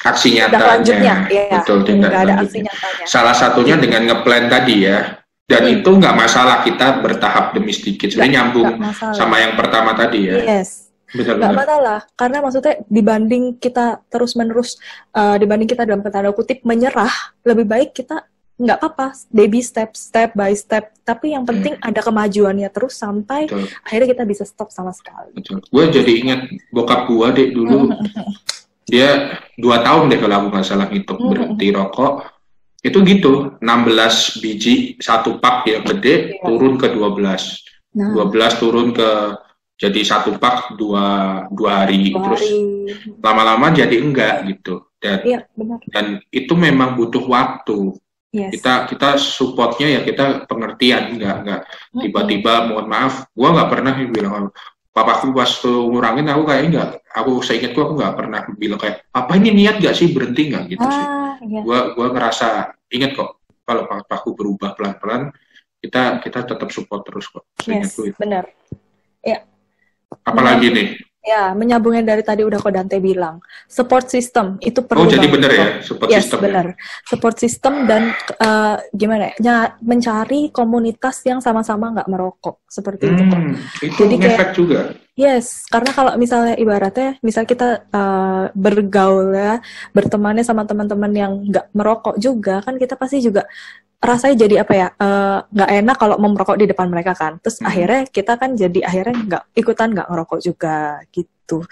Speaker 1: aksi nyatanya.
Speaker 2: Ya, Betul, tidak ada aksi nyatanya.
Speaker 1: Salah satunya dengan ngeplan tadi ya dan hmm. itu nggak masalah kita bertahap demi sedikit sebenarnya nyambung sama yang pertama tadi ya
Speaker 2: yes nggak masalah karena maksudnya dibanding kita terus menerus uh, dibanding kita dalam tanda kutip menyerah lebih baik kita nggak apa-apa baby step step by step tapi yang penting hmm. ada kemajuannya terus sampai Betul. akhirnya kita bisa stop sama sekali
Speaker 1: Betul. gue jadi ingat bokap gue deh dulu *laughs* dia dua tahun deh kalau aku nggak salah ngitung berhenti rokok itu gitu 16 biji satu pak yang gede ya. turun ke 12 nah. 12 turun ke jadi satu pak dua dua hari dua terus lama-lama jadi enggak gitu dan ya, benar. dan itu memang butuh waktu yes. kita kita supportnya ya kita pengertian enggak enggak tiba-tiba mohon maaf gua nggak pernah bilang papaku pas ngurangin aku kayak enggak aku ingat aku nggak pernah bilang kayak apa ini niat gak sih berhenti nggak gitu ah, sih iya. gua gua ngerasa ingat kok kalau papaku berubah pelan-pelan kita kita tetap support terus kok.
Speaker 2: Yes, benar. Ya.
Speaker 1: Apalagi nih?
Speaker 2: Ya, menyambungnya dari tadi udah kok Dante bilang, support system itu perlu.
Speaker 1: Oh, jadi benar ya, support
Speaker 2: yes,
Speaker 1: system.
Speaker 2: Benar. Ya? Support system dan uh, gimana ya, mencari komunitas yang sama-sama nggak merokok seperti hmm, itu kok.
Speaker 1: Itu jadi kayak, juga.
Speaker 2: Yes, karena kalau misalnya ibaratnya, misal kita uh, bergaul ya, bertemannya sama teman-teman yang nggak merokok juga, kan kita pasti juga rasanya jadi apa ya eh, nggak uh, enak kalau merokok di depan mereka kan terus hmm. akhirnya kita kan jadi akhirnya nggak ikutan nggak ngerokok juga gitu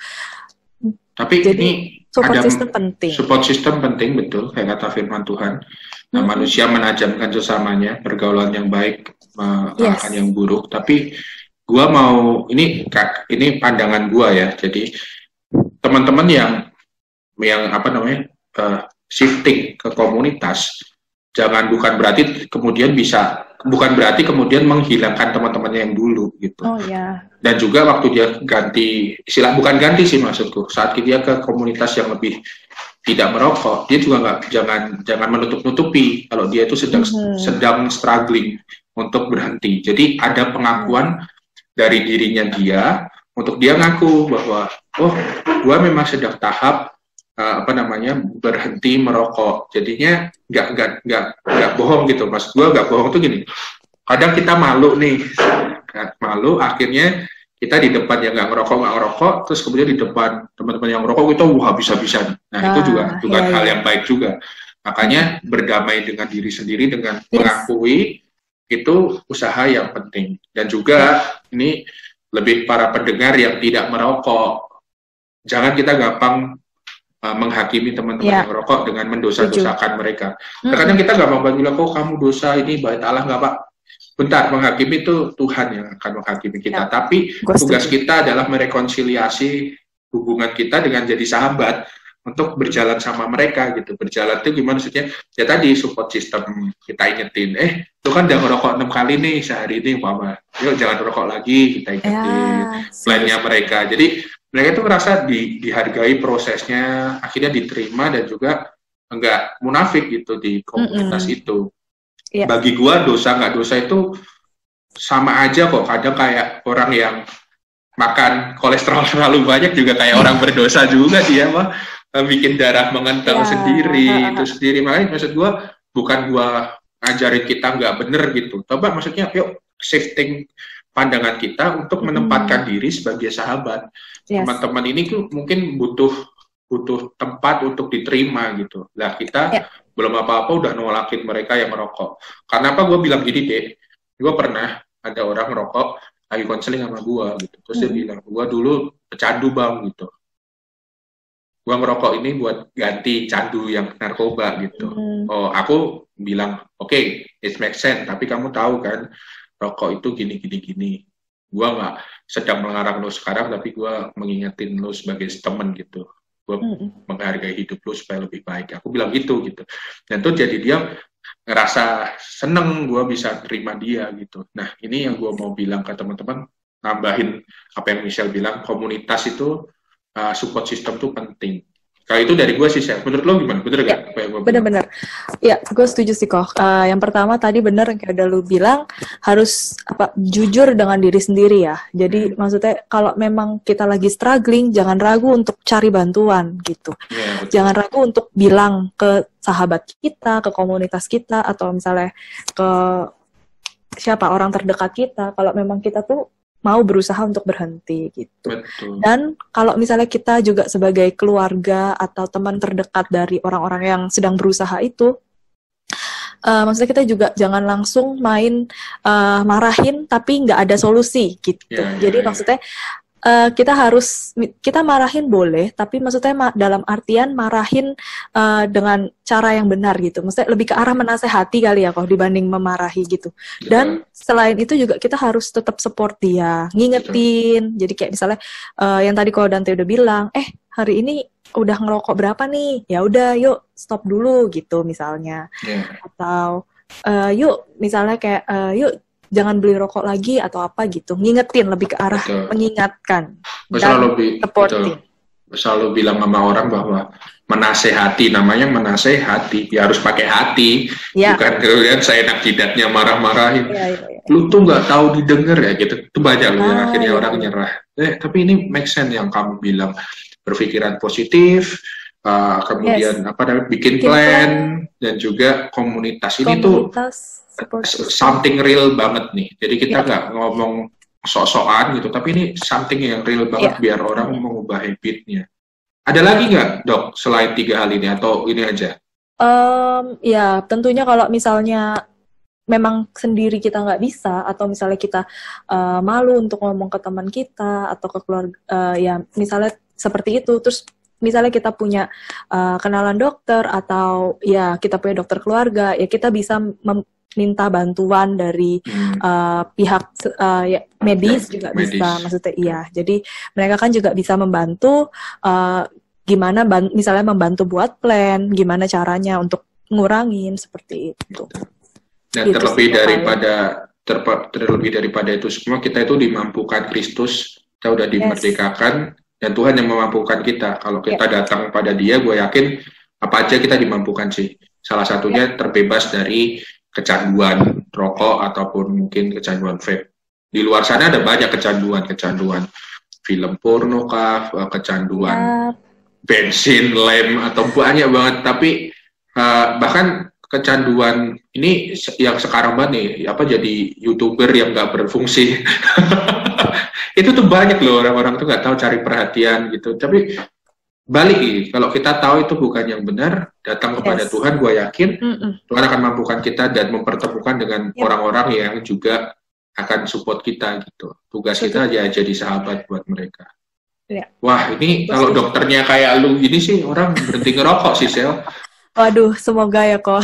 Speaker 1: tapi jadi, ini
Speaker 2: support ada system penting
Speaker 1: support system penting betul kayak kata firman Tuhan nah, hmm. manusia menajamkan sesamanya pergaulan yang baik yes. yang buruk tapi gua mau ini kak ini pandangan gua ya jadi teman-teman yang yang apa namanya uh, shifting ke komunitas jangan bukan berarti kemudian bisa bukan berarti kemudian menghilangkan teman-temannya yang dulu gitu.
Speaker 2: Oh ya.
Speaker 1: Dan juga waktu dia ganti istilah bukan ganti sih maksudku saat dia ke komunitas yang lebih tidak merokok dia juga nggak jangan jangan menutup nutupi kalau dia itu sedang hmm. sedang struggling untuk berhenti. Jadi ada pengakuan dari dirinya dia untuk dia ngaku bahwa oh gua memang sedang tahap uh, apa namanya berhenti merokok. Jadinya nggak nggak nggak nggak bohong gitu. Mas gue nggak bohong tuh gini. Kadang kita malu nih. Malu akhirnya kita di depan yang nggak ngerokok nggak ngerokok terus kemudian di depan teman-teman yang ngerokok itu wah bisa bisa nah, nah itu juga juga iya, hal iya. yang baik juga. Makanya berdamai dengan diri sendiri dengan yes. mengakui itu usaha yang penting. Dan juga ini lebih para pendengar yang tidak merokok. Jangan kita gampang uh, menghakimi teman-teman yeah. yang merokok dengan mendosa-dosakan mereka. Terkadang kita nggak mau bilang, kok kamu dosa ini, baik Allah nggak pak. Bentar, menghakimi itu Tuhan yang akan menghakimi kita. Ya. Tapi tugas kita adalah merekonsiliasi hubungan kita dengan jadi sahabat untuk berjalan sama mereka gitu. Berjalan itu gimana maksudnya? Ya tadi support system kita ingetin. Eh, itu kan udah ngerokok enam kali nih sehari ini, Mama. Yuk jangan rokok lagi, kita ingetin ya, plannya mereka. Jadi mereka itu merasa di, dihargai prosesnya, akhirnya diterima dan juga enggak munafik gitu di komunitas mm -hmm. itu. Yeah. Bagi gua dosa nggak dosa itu sama aja kok. Kadang kayak orang yang makan kolesterol *laughs* terlalu banyak juga kayak orang berdosa juga dia mah bikin darah mengental yeah. sendiri itu sendiri makanya maksud gua bukan gua ngajarin kita nggak bener gitu. Coba maksudnya yuk shifting pandangan kita untuk menempatkan hmm. diri sebagai sahabat. Teman-teman yes. ini tuh mungkin butuh butuh tempat untuk diterima gitu. Lah kita yeah. belum apa-apa udah nolakin mereka yang merokok. Karena apa gue bilang gini deh, gue pernah ada orang merokok, lagi konseling sama gue gitu terus hmm. dia bilang gue dulu pecandu bang gitu gue ngerokok ini buat ganti candu yang narkoba gitu hmm. oh aku bilang oke okay, it makes sense tapi kamu tahu kan rokok itu gini gini gini gue nggak sedang melarang lo sekarang tapi gue mengingetin lo sebagai teman gitu gue hmm. menghargai hidup lo supaya lebih baik aku bilang gitu gitu dan tuh jadi dia ngerasa seneng gue bisa terima dia gitu. Nah ini yang gue mau bilang ke teman-teman, nambahin apa yang Michelle bilang, komunitas itu uh, support system tuh penting. Kalau itu dari gue sih, menurut lo gimana? Bener
Speaker 2: ya, gak? Bener-bener. Ya, gue setuju sih kok. Uh, yang pertama tadi bener yang kayak udah lo bilang, harus apa jujur dengan diri sendiri ya. Jadi hmm. maksudnya kalau memang kita lagi struggling, jangan ragu untuk cari bantuan gitu. Ya, jangan ragu untuk bilang ke sahabat kita, ke komunitas kita, atau misalnya ke siapa orang terdekat kita. Kalau memang kita tuh mau berusaha untuk berhenti gitu. Betul. Dan kalau misalnya kita juga sebagai keluarga atau teman terdekat dari orang-orang yang sedang berusaha itu, uh, maksudnya kita juga jangan langsung main uh, marahin tapi nggak ada solusi gitu. Yeah, yeah, Jadi yeah. maksudnya uh, kita harus kita marahin boleh, tapi maksudnya ma dalam artian marahin uh, dengan cara yang benar gitu. Maksudnya lebih ke arah menasehati kali ya kok dibanding memarahi gitu. Dan selain itu juga kita harus tetap support dia, ngingetin. Jadi kayak misalnya uh, yang tadi kalau Dante udah bilang, eh hari ini udah ngerokok berapa nih? Ya udah, yuk stop dulu gitu misalnya. Yeah. Atau uh, yuk misalnya kayak uh, yuk jangan beli rokok lagi atau apa gitu ngingetin lebih ke arah betul. mengingatkan
Speaker 1: dan selalu supporting betul. selalu bilang sama orang bahwa menasehati namanya menasehati ya harus pakai hati ya. bukan kemudian saya enak jidatnya marah-marahin ya, ya, ya. lu tuh nggak tahu didengar ya gitu itu banyak ah, yang akhirnya ya. orang nyerah eh tapi ini make sense yang kamu bilang berpikiran positif uh, kemudian yes. apa namanya bikin, bikin plan, plan dan juga komunitas, komunitas. ini tuh something real banget nih. Jadi kita iya. nggak yeah. ngomong sok-sokan gitu, tapi ini something yang real banget yeah. biar orang mengubah habitnya. Ada lagi nggak dok selain tiga hal ini atau ini aja?
Speaker 2: Um, ya tentunya kalau misalnya memang sendiri kita nggak bisa atau misalnya kita uh, malu untuk ngomong ke teman kita atau ke keluarga uh, ya misalnya seperti itu terus misalnya kita punya uh, kenalan dokter atau ya kita punya dokter keluarga ya kita bisa minta bantuan dari hmm. uh, pihak uh, ya, medis ya, juga medis. bisa maksudnya iya jadi mereka kan juga bisa membantu uh, gimana misalnya membantu buat plan gimana caranya untuk ngurangin seperti itu
Speaker 1: dan gitu terlebih daripada ter, terlebih daripada itu semua kita itu dimampukan Kristus kita udah dimerdekakan yes. dan Tuhan yang memampukan kita kalau kita yeah. datang pada Dia gue yakin apa aja kita dimampukan sih salah satunya yeah. terbebas dari kecanduan rokok ataupun mungkin kecanduan vape. Di luar sana ada banyak kecanduan, kecanduan film porno kah, eh, kecanduan yep. bensin, lem atau banyak banget. Tapi uh, bahkan kecanduan ini yang sekarang banget nih, apa jadi youtuber yang nggak berfungsi. *laughs* itu tuh banyak loh orang-orang tuh nggak tahu cari perhatian gitu. Tapi balik kalau kita tahu itu bukan yang benar datang kepada yes. Tuhan gue yakin mm -mm. Tuhan akan mampukan kita dan mempertemukan dengan ya. orang-orang yeah. yang juga akan support kita gitu tugas Betul. kita aja jadi sahabat buat mereka yeah. wah ini Betul. kalau dokternya kayak lu gini sih orang berhenti ngerokok sih Sel
Speaker 2: Waduh, semoga ya kok.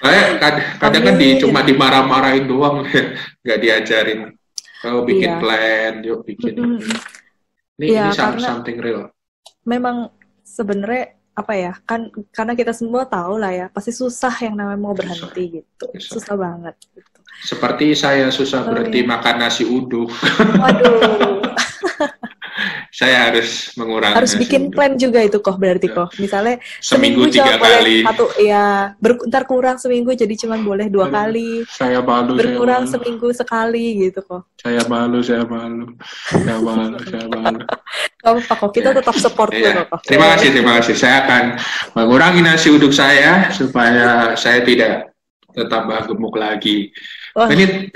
Speaker 1: Kayak kadang, kadang kan di, cuma dimarah-marahin doang, *laughs* nggak diajarin. Kalau bikin iya. plan, yuk bikin. Mm -hmm. Ini, ya, ini karena, something real
Speaker 2: memang sebenarnya apa ya kan karena kita semua tahu lah ya pasti susah yang namanya mau berhenti gitu. Susah, susah banget gitu.
Speaker 1: Seperti saya susah oh, berhenti iya. makan nasi uduk.
Speaker 2: Waduh. *laughs*
Speaker 1: Saya harus mengurangi
Speaker 2: harus bikin plan juga itu kok berarti kok. Misalnya
Speaker 1: seminggu, seminggu tiga kali.
Speaker 2: satu ya ber, ntar kurang seminggu jadi cuma boleh dua kali.
Speaker 1: saya malu
Speaker 2: berkurang
Speaker 1: saya
Speaker 2: malu. seminggu sekali gitu kok.
Speaker 1: Saya malu saya malu. Saya malu *laughs* saya malu.
Speaker 2: Kamu apa kok kita tetap support
Speaker 1: ya. kok terima kasih terima kasih. Saya akan mengurangi nasi uduk saya supaya saya tidak tetap gemuk lagi oh. ini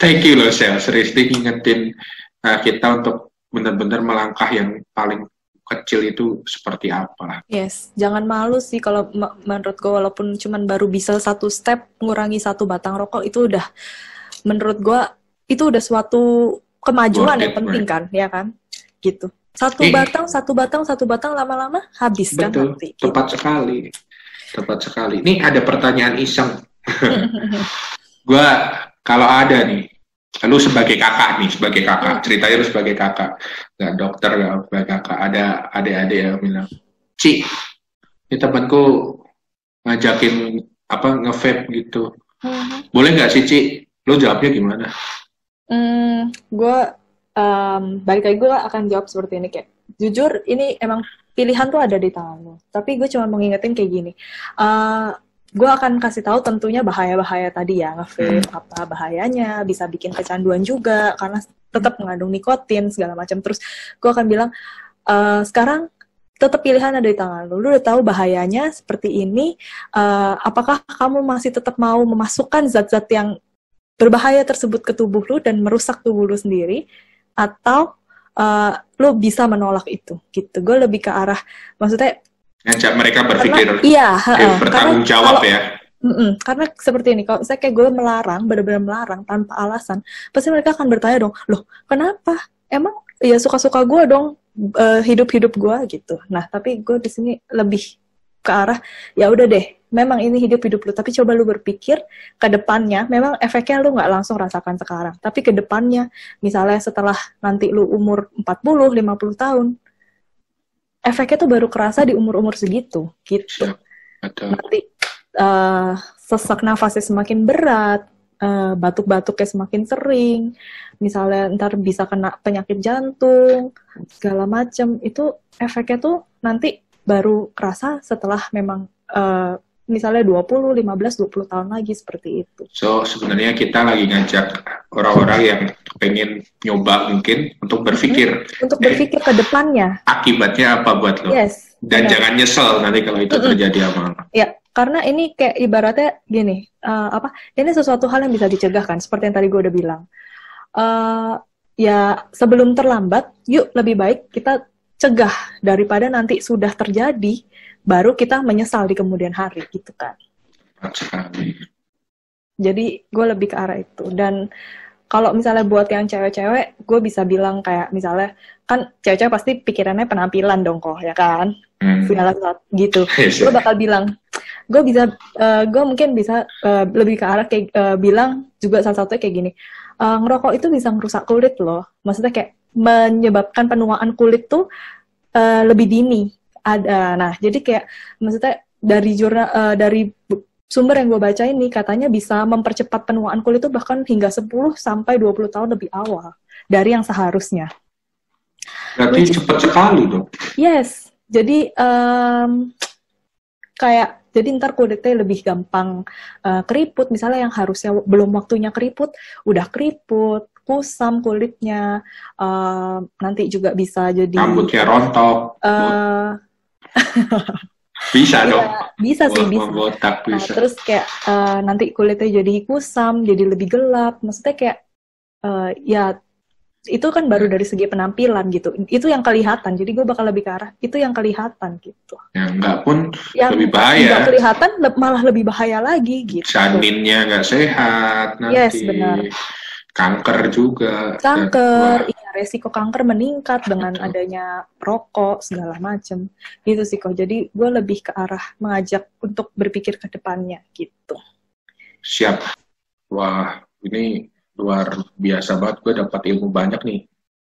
Speaker 1: thank you loh saya serius ingetin uh, kita untuk benar-benar melangkah yang paling kecil itu seperti apa.
Speaker 2: Yes, jangan malu sih kalau menurut gue walaupun cuman baru bisa satu step mengurangi satu batang rokok itu udah menurut gue itu udah suatu kemajuan
Speaker 1: Worth
Speaker 2: yang
Speaker 1: it,
Speaker 2: penting
Speaker 1: right.
Speaker 2: kan ya kan gitu satu
Speaker 1: Eh.
Speaker 2: batang satu batang satu batang lama-lama habis kan
Speaker 1: Betul,
Speaker 2: nanti
Speaker 1: tepat sekali. Tepat sekali. Ini ada pertanyaan iseng. *laughs* Gua kalau ada nih, lu sebagai kakak nih, sebagai kakak, ceritanya lu sebagai kakak, nggak dokter, nggak sebagai kakak, ada adik-adik yang bilang, Ci, ini temanku ngajakin apa nge-vape gitu,
Speaker 2: Mhm.
Speaker 1: boleh nggak sih Ci? Lu jawabnya gimana?
Speaker 2: Hmm, gue um, balik lagi gue akan jawab seperti ini kayak jujur ini emang pilihan tuh ada di tangan lo. Tapi gue cuma mau ngingetin kayak gini. Uh, gue akan kasih tahu tentunya bahaya-bahaya tadi ya nge-vape apa bahayanya bisa bikin kecanduan juga karena tetap mengandung nikotin segala macam. Terus gue akan bilang uh, sekarang tetap pilihan ada di tangan lo. Lu udah tahu bahayanya seperti ini. Uh, apakah kamu masih tetap mau memasukkan zat-zat yang berbahaya tersebut ke tubuh lu dan merusak tubuh lu sendiri atau uh, lu bisa menolak itu gitu gue lebih ke arah maksudnya
Speaker 1: Ngajak mereka berpikir
Speaker 2: karena, iya
Speaker 1: eh,
Speaker 2: heeh.
Speaker 1: bertanggung
Speaker 2: Karena
Speaker 1: jawab
Speaker 2: kalau-
Speaker 1: ya.
Speaker 2: Mm-mm. karena seperti ini kalau saya kayak gue melarang benar-benar melarang tanpa alasan pasti mereka akan bertanya dong loh kenapa emang ya suka-suka gue dong eh, hidup-hidup gue gitu nah tapi gue di sini lebih ke arah ya udah deh memang ini hidup hidup lu tapi coba lu berpikir ke depannya memang efeknya lu nggak langsung rasakan sekarang tapi ke depannya misalnya setelah nanti lu umur 40 50 tahun efeknya tuh baru kerasa di umur-umur segitu gitu.
Speaker 1: Betul.
Speaker 2: nanti eh, sesak nafasnya semakin berat, eh, batuk-batuknya semakin sering, misalnya ntar bisa kena penyakit jantung, segala macam itu efeknya tuh nanti baru kerasa setelah memang eh, misalnya 20, 15, 20 tahun lagi seperti itu.
Speaker 1: So sebenarnya kita lagi ngajak orang-orang yang pengen nyoba mungkin untuk berpikir
Speaker 2: Untuk
Speaker 1: Eh.
Speaker 2: berpikir ke depannya,
Speaker 1: akibatnya apa buat lo.
Speaker 2: yes.
Speaker 1: Dan
Speaker 2: benar.
Speaker 1: jangan nyesel nanti kalau itu
Speaker 2: Mm-mm.
Speaker 1: terjadi sama lo.
Speaker 2: Ya, karena ini kayak ibaratnya gini, eh, apa? Ini sesuatu hal yang bisa dicegah kan, seperti yang tadi gue udah bilang. Eh, ya sebelum terlambat, yuk lebih baik kita cegah daripada nanti sudah terjadi, baru kita menyesal di kemudian hari gitu kan. Jadi gue lebih ke arah itu. Dan kalau misalnya buat yang cewek-cewek, gue bisa bilang kayak misalnya kan cewek-cewek pasti pikirannya penampilan dong kok, ya kan?
Speaker 1: Hmm.
Speaker 2: Segala gitu.
Speaker 1: Yes,
Speaker 2: gue bakal bilang gue bisa gue mungkin bisa eh, lebih ke arah kayak eh, bilang juga salah satunya kayak gini eh, ngerokok itu bisa merusak kulit loh maksudnya kayak menyebabkan penuaan kulit tuh eh, lebih dini ada nah jadi kayak maksudnya dari jurnal eh, dari sumber yang gue baca ini katanya bisa mempercepat penuaan kulit tuh bahkan hingga 10 sampai 20 tahun lebih awal dari yang seharusnya
Speaker 1: Berarti cepat sekali dong.
Speaker 2: Yes, jadi em, kayak jadi ntar kulitnya lebih gampang eh, keriput. Misalnya yang harusnya belum waktunya keriput, udah keriput, kusam kulitnya. em, nanti juga bisa jadi
Speaker 1: Rambutnya rontok.
Speaker 2: eh, *laughs*
Speaker 1: bisa
Speaker 2: iya,
Speaker 1: dong.
Speaker 2: bisa sih bisa.
Speaker 1: Botak
Speaker 2: Nah,
Speaker 1: bisa.
Speaker 2: terus kayak eh, nanti kulitnya jadi kusam, jadi lebih gelap. Maksudnya kayak eh, ya itu kan baru dari segi penampilan gitu. Itu yang kelihatan. Jadi gue bakal lebih ke arah itu yang kelihatan gitu.
Speaker 1: Yang enggak pun
Speaker 2: Yang
Speaker 1: Lebih bahaya.
Speaker 2: nggak kelihatan le- malah lebih bahaya lagi gitu.
Speaker 1: janinnya nggak sehat nanti.
Speaker 2: Yes, benar.
Speaker 1: Kanker juga.
Speaker 2: Kanker, resiko kanker meningkat dengan adanya rokok segala macem. Gitu sih kok. Jadi gue lebih ke arah mengajak untuk berpikir ke depannya gitu.
Speaker 1: siap. Wah, ini luar biasa banget. Gue dapat ilmu banyak nih,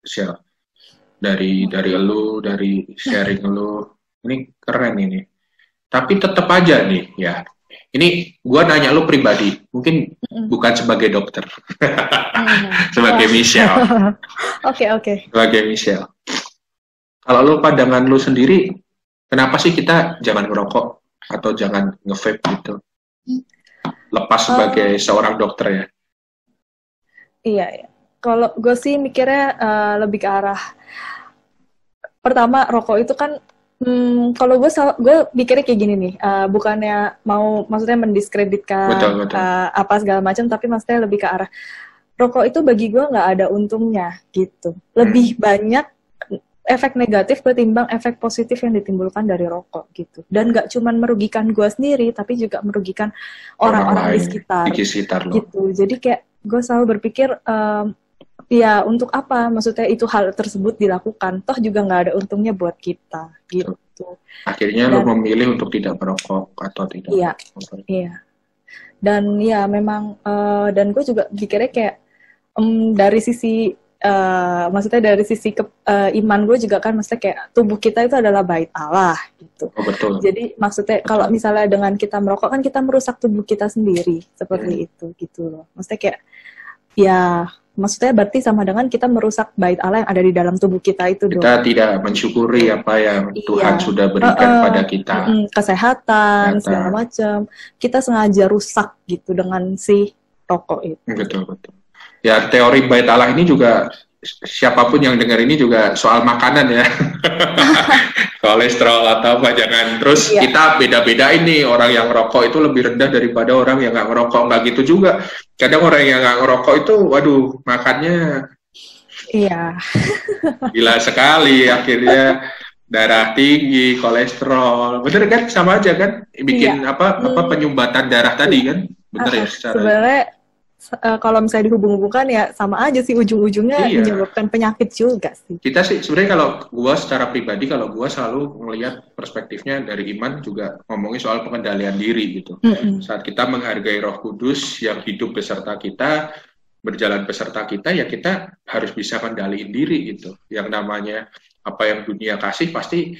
Speaker 1: Shell. Dari dari elu, dari sharing elu. Ini keren ini. Tapi tetap aja nih, ya. Ini gue nanya lu pribadi, mungkin
Speaker 2: Mm-mm.
Speaker 1: bukan sebagai dokter,
Speaker 2: Hmm. *laughs*
Speaker 1: sebagai Michelle. *laughs*
Speaker 2: Oke oke.
Speaker 1: sebagai Michelle. Kalau lu pandangan lu sendiri, kenapa sih kita jangan ngerokok atau jangan nge-vape gitu? Lepas sebagai seorang dokter ya.
Speaker 2: Iya, iya. Kalau gue sih mikirnya eh, lebih ke arah pertama rokok itu kan hmm, kalau gue gue mikirnya kayak gini nih, eh, bukannya mau maksudnya mendiskreditkan
Speaker 1: Betul, betul.
Speaker 2: eh, apa segala macam, tapi maksudnya lebih ke arah rokok itu bagi gue nggak ada untungnya gitu. Lebih banyak efek negatif ketimbang efek positif yang ditimbulkan dari rokok gitu. Dan nggak cuman merugikan gue sendiri, tapi juga merugikan orang-orang di sekitar
Speaker 1: Di sekitar
Speaker 2: gitu jadi kayak gue selalu berpikir em, ya untuk apa maksudnya itu hal tersebut dilakukan toh juga nggak ada untungnya buat kita gitu
Speaker 1: akhirnya dan, lo memilih untuk tidak merokok atau tidak
Speaker 2: iya iya dan ya memang uh, dan gue juga pikirnya kayak um, dari sisi uh, maksudnya dari sisi ke, uh, iman gue juga kan maksudnya kayak tubuh kita itu adalah bait Allah gitu.
Speaker 1: Oh, betul.
Speaker 2: Jadi maksudnya kalau misalnya dengan kita merokok kan kita merusak tubuh kita sendiri seperti hmm. itu gitu loh. Maksudnya kayak ya maksudnya berarti sama dengan kita merusak bait Allah yang ada di dalam tubuh kita itu
Speaker 1: dong. Kita tidak mensyukuri apa yang iya. Tuhan sudah berikan uh, uh, pada kita.
Speaker 2: Uh, kesehatan segala macam. Kita sengaja rusak gitu dengan si rokok itu.
Speaker 1: Betul betul ya teori bait Allah ini juga siapa pun yang dengar ini juga soal makanan ya *laughs* kolesterol atau apa jangan terus iya. kita beda-beda ini orang yang rokok itu lebih rendah daripada orang yang nggak ngerokok nggak gitu juga kadang orang yang nggak ngerokok itu waduh makannya
Speaker 2: iya.
Speaker 1: gila sekali akhirnya darah tinggi kolesterol. Bener kan? Sama aja kan? Bikin iya. apa apa penyumbatan darah tadi kan? Bener ya
Speaker 2: secara sebenarnya uh, kalau misalnya dihubung-hubungkan ya sama aja sih ujung-ujungnya iya. menyebabkan penyakit juga sih.
Speaker 1: Kita sih sebenarnya kalau gua secara pribadi kalau gua selalu melihat perspektifnya dari iman juga ngomongin soal pengendalian diri gitu. Mm -hmm. Saat kita menghargai Roh Kudus yang hidup beserta kita, berjalan beserta kita ya kita harus bisa kendaliin diri gitu. Yang namanya apa yang dunia kasih pasti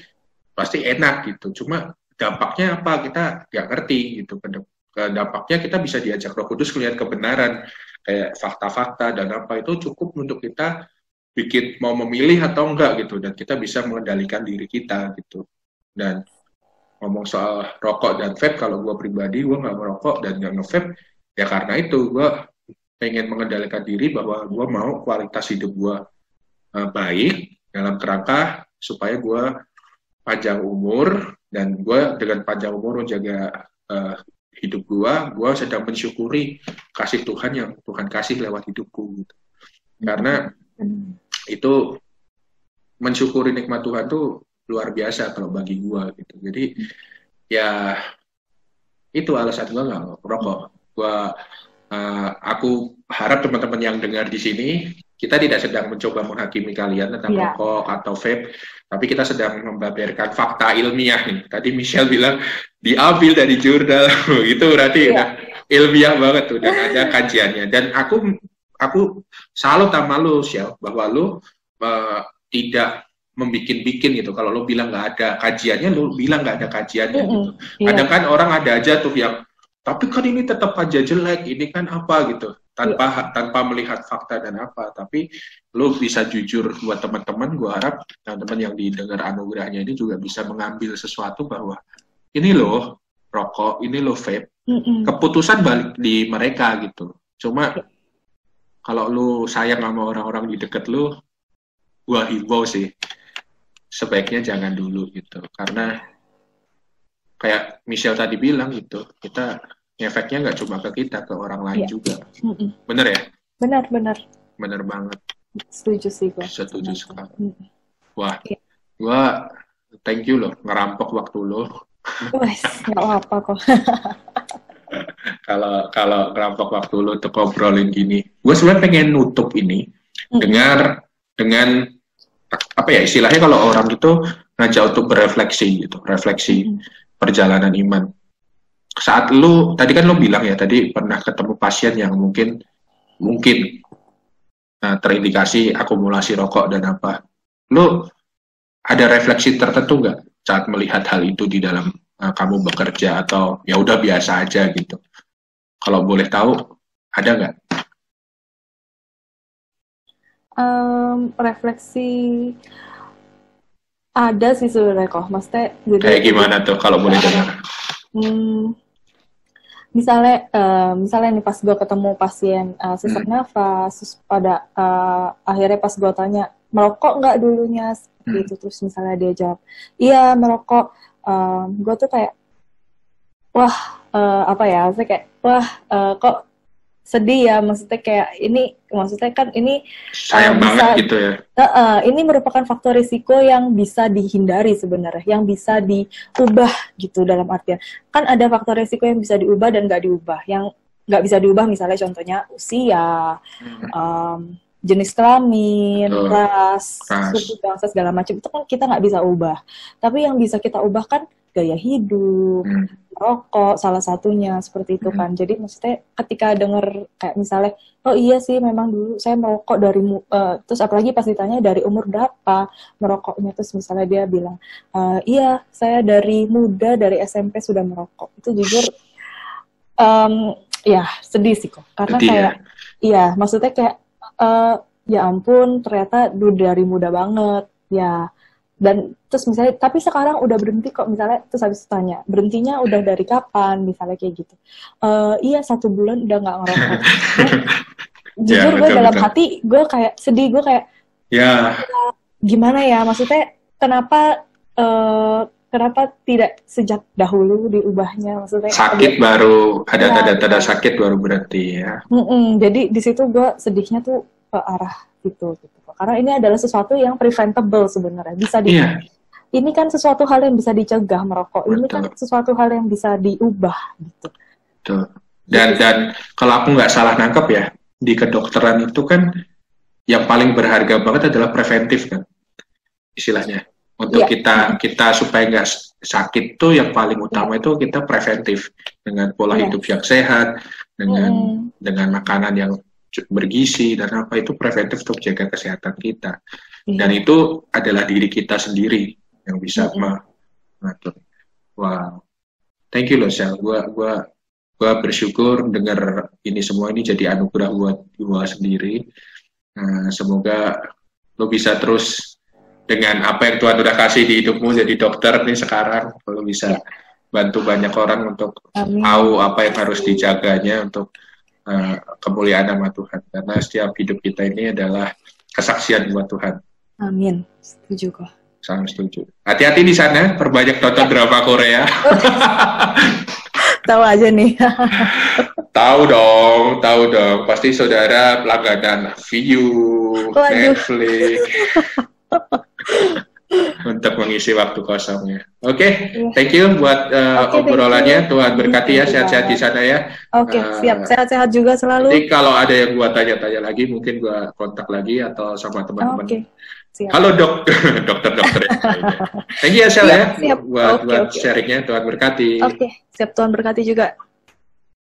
Speaker 1: pasti enak gitu. Cuma dampaknya apa kita nggak ngerti gitu dampaknya kita bisa diajak Roh Kudus melihat kebenaran. Kayak fakta-fakta dan apa itu cukup untuk kita bikin mau memilih atau enggak gitu. Dan kita bisa mengendalikan diri kita gitu. Dan ngomong soal rokok dan vape kalau gue pribadi gue nggak merokok dan nggak ngevape ya karena itu gue pengen mengendalikan diri bahwa gue mau kualitas hidup gue uh, baik dalam kerangka supaya gue panjang umur dan gue dengan panjang umur menjaga uh, hidup gua, gua sedang mensyukuri kasih Tuhan yang Tuhan kasih lewat hidupku gitu. Karena itu mensyukuri nikmat Tuhan tuh luar biasa kalau bagi gua gitu. Jadi ya itu alasan gua nggak rokok. Gua uh, aku harap teman-teman yang dengar di sini kita tidak sedang mencoba menghakimi kalian tentang yeah. rokok atau vape, tapi kita sedang membaberkan fakta ilmiah nih. Tadi Michelle bilang diambil dari jurnal, *laughs* itu berarti yeah. udah ilmiah banget tuh dan ada kajiannya. Dan aku aku salut sama lu, Michelle, bahwa lu uh, tidak membikin-bikin gitu. Kalau lu bilang nggak ada kajiannya, lu bilang nggak ada kajiannya mm -hmm. gitu. Yeah. Kadang kan orang ada aja tuh yang tapi kan ini tetap aja jelek, ini kan apa gitu tanpa ya. tanpa melihat fakta dan apa tapi lo bisa jujur buat teman-teman gue harap teman-teman yang didengar anugerahnya ini juga bisa mengambil sesuatu bahwa ini loh rokok ini lo vape mm-hmm. keputusan balik di mereka gitu cuma ya. kalau lo sayang sama orang-orang di deket lo gue himbau sih sebaiknya jangan dulu gitu karena kayak Michelle tadi bilang gitu kita efeknya nggak cuma ke kita ke orang lain yeah. juga mm -mm. bener ya
Speaker 2: benar benar
Speaker 1: bener banget
Speaker 2: setuju sih gue
Speaker 1: setuju sekali mm. wah yeah. gue thank you loh ngerampok waktu lo
Speaker 2: Wes, nggak apa kok *laughs*
Speaker 1: kalau kalau ngerampok waktu lo untuk ngobrolin gini gue sebenarnya pengen nutup ini mm. dengar dengan apa ya istilahnya kalau orang itu ngajak untuk berefleksi gitu refleksi mm. perjalanan iman saat lu tadi kan lu bilang ya tadi pernah ketemu pasien yang mungkin mungkin nah, terindikasi akumulasi rokok dan apa. Lu ada refleksi tertentu nggak saat melihat hal itu di dalam uh, kamu bekerja atau ya udah biasa aja gitu? Kalau boleh tahu ada nggak?
Speaker 2: Um, refleksi ada sih sebenarnya kok. Maksudnya
Speaker 1: jadi kayak gimana tuh kalau boleh *laughs* dengar
Speaker 2: hmm, misalnya uh, misalnya nih pas gue ketemu pasien uh, sesak hmm. nafas terus pada uh, akhirnya pas gue tanya merokok nggak dulunya hmm. gitu terus misalnya dia jawab iya merokok uh, gue tuh kayak wah uh, apa ya saya kayak wah uh, kok sedih ya maksudnya kayak ini maksudnya kan ini
Speaker 1: sayang uh, bisa, banget gitu ya.
Speaker 2: Uh, uh, ini merupakan faktor risiko yang bisa dihindari sebenarnya yang bisa diubah gitu dalam artian. Kan ada faktor risiko yang bisa diubah dan nggak diubah. Yang nggak bisa diubah misalnya contohnya usia hmm. um, jenis kelamin, oh, ras, suku bangsa segala macam. Itu kan kita nggak bisa ubah. Tapi yang bisa kita ubah kan gaya hidup, hmm. rokok salah satunya seperti itu hmm. kan. Jadi maksudnya ketika denger kayak misalnya, oh iya sih memang dulu saya merokok dari uh, terus apalagi pas ditanya dari umur berapa merokoknya terus misalnya dia bilang, uh, iya saya dari muda dari SMP sudah merokok. Itu jujur um, ya sedih sih kok karena sedih, kayak ya? iya maksudnya kayak uh, ya ampun ternyata dari muda banget ya dan terus misalnya tapi sekarang udah berhenti kok misalnya terus habis tanya berhentinya udah dari kapan? misalnya kayak gitu. Uh, iya satu bulan udah nggak ngerokok. *laughs* Jujur ya, gue dalam betul. hati gue kayak sedih gue kayak
Speaker 1: ya.
Speaker 2: Gimana ya? Maksudnya kenapa uh, kenapa tidak sejak dahulu diubahnya? Maksudnya
Speaker 1: sakit baru ada ya, tanda-tanda sakit baru berarti ya.
Speaker 2: Mm -mm, jadi di situ gue sedihnya tuh ke arah itu gitu karena ini adalah sesuatu yang preventable sebenarnya bisa di yeah. ini kan sesuatu hal yang bisa dicegah merokok Betul. ini kan sesuatu hal yang bisa diubah gitu
Speaker 1: Betul. dan dan kalau aku nggak salah nangkep ya di kedokteran itu kan yang paling berharga banget adalah preventif kan istilahnya untuk yeah. kita kita supaya nggak sakit tuh yang paling utama yeah. itu kita preventif dengan pola yeah. hidup yang sehat dengan dengan makanan yang bergizi dan apa itu preventif untuk jaga kesehatan kita. Yeah. Dan itu adalah diri kita sendiri yang bisa yeah. mengatur. Wow. Thank you loh Sel. Gua gua gua bersyukur dengar ini semua ini jadi anugerah buat gua sendiri. Nah, semoga lo bisa terus dengan apa yang Tuhan udah kasih di hidupmu jadi dokter nih sekarang lo bisa yeah. bantu banyak orang untuk Amin. tahu apa yang harus dijaganya untuk uh, kemuliaan nama Tuhan karena setiap hidup kita ini adalah kesaksian buat Tuhan.
Speaker 2: Amin. Setuju kok.
Speaker 1: Sangat setuju. Hati-hati di sana, perbanyak tonton drama Korea. *laughs*
Speaker 2: tahu aja nih. *laughs*
Speaker 1: tahu dong, tahu dong. Pasti saudara pelangganan View, Netflix. *laughs* untuk mengisi waktu kosongnya. Oke, okay, iya. thank you buat uh, okay, obrolannya. Tuhan berkati ya, sehat-sehat di sana ya.
Speaker 2: Oke, okay, uh, siap. Sehat-sehat juga selalu.
Speaker 1: Jadi kalau ada yang gua tanya-tanya lagi, mungkin gua kontak lagi atau sama teman-teman. Oke. Okay. Siap. Halo dok, *laughs* dokter-dokter. *laughs* thank you ya Sel ya, siap. buat, okay, buat okay. sharingnya. Tuhan berkati.
Speaker 2: Oke, okay. siap Tuhan berkati juga.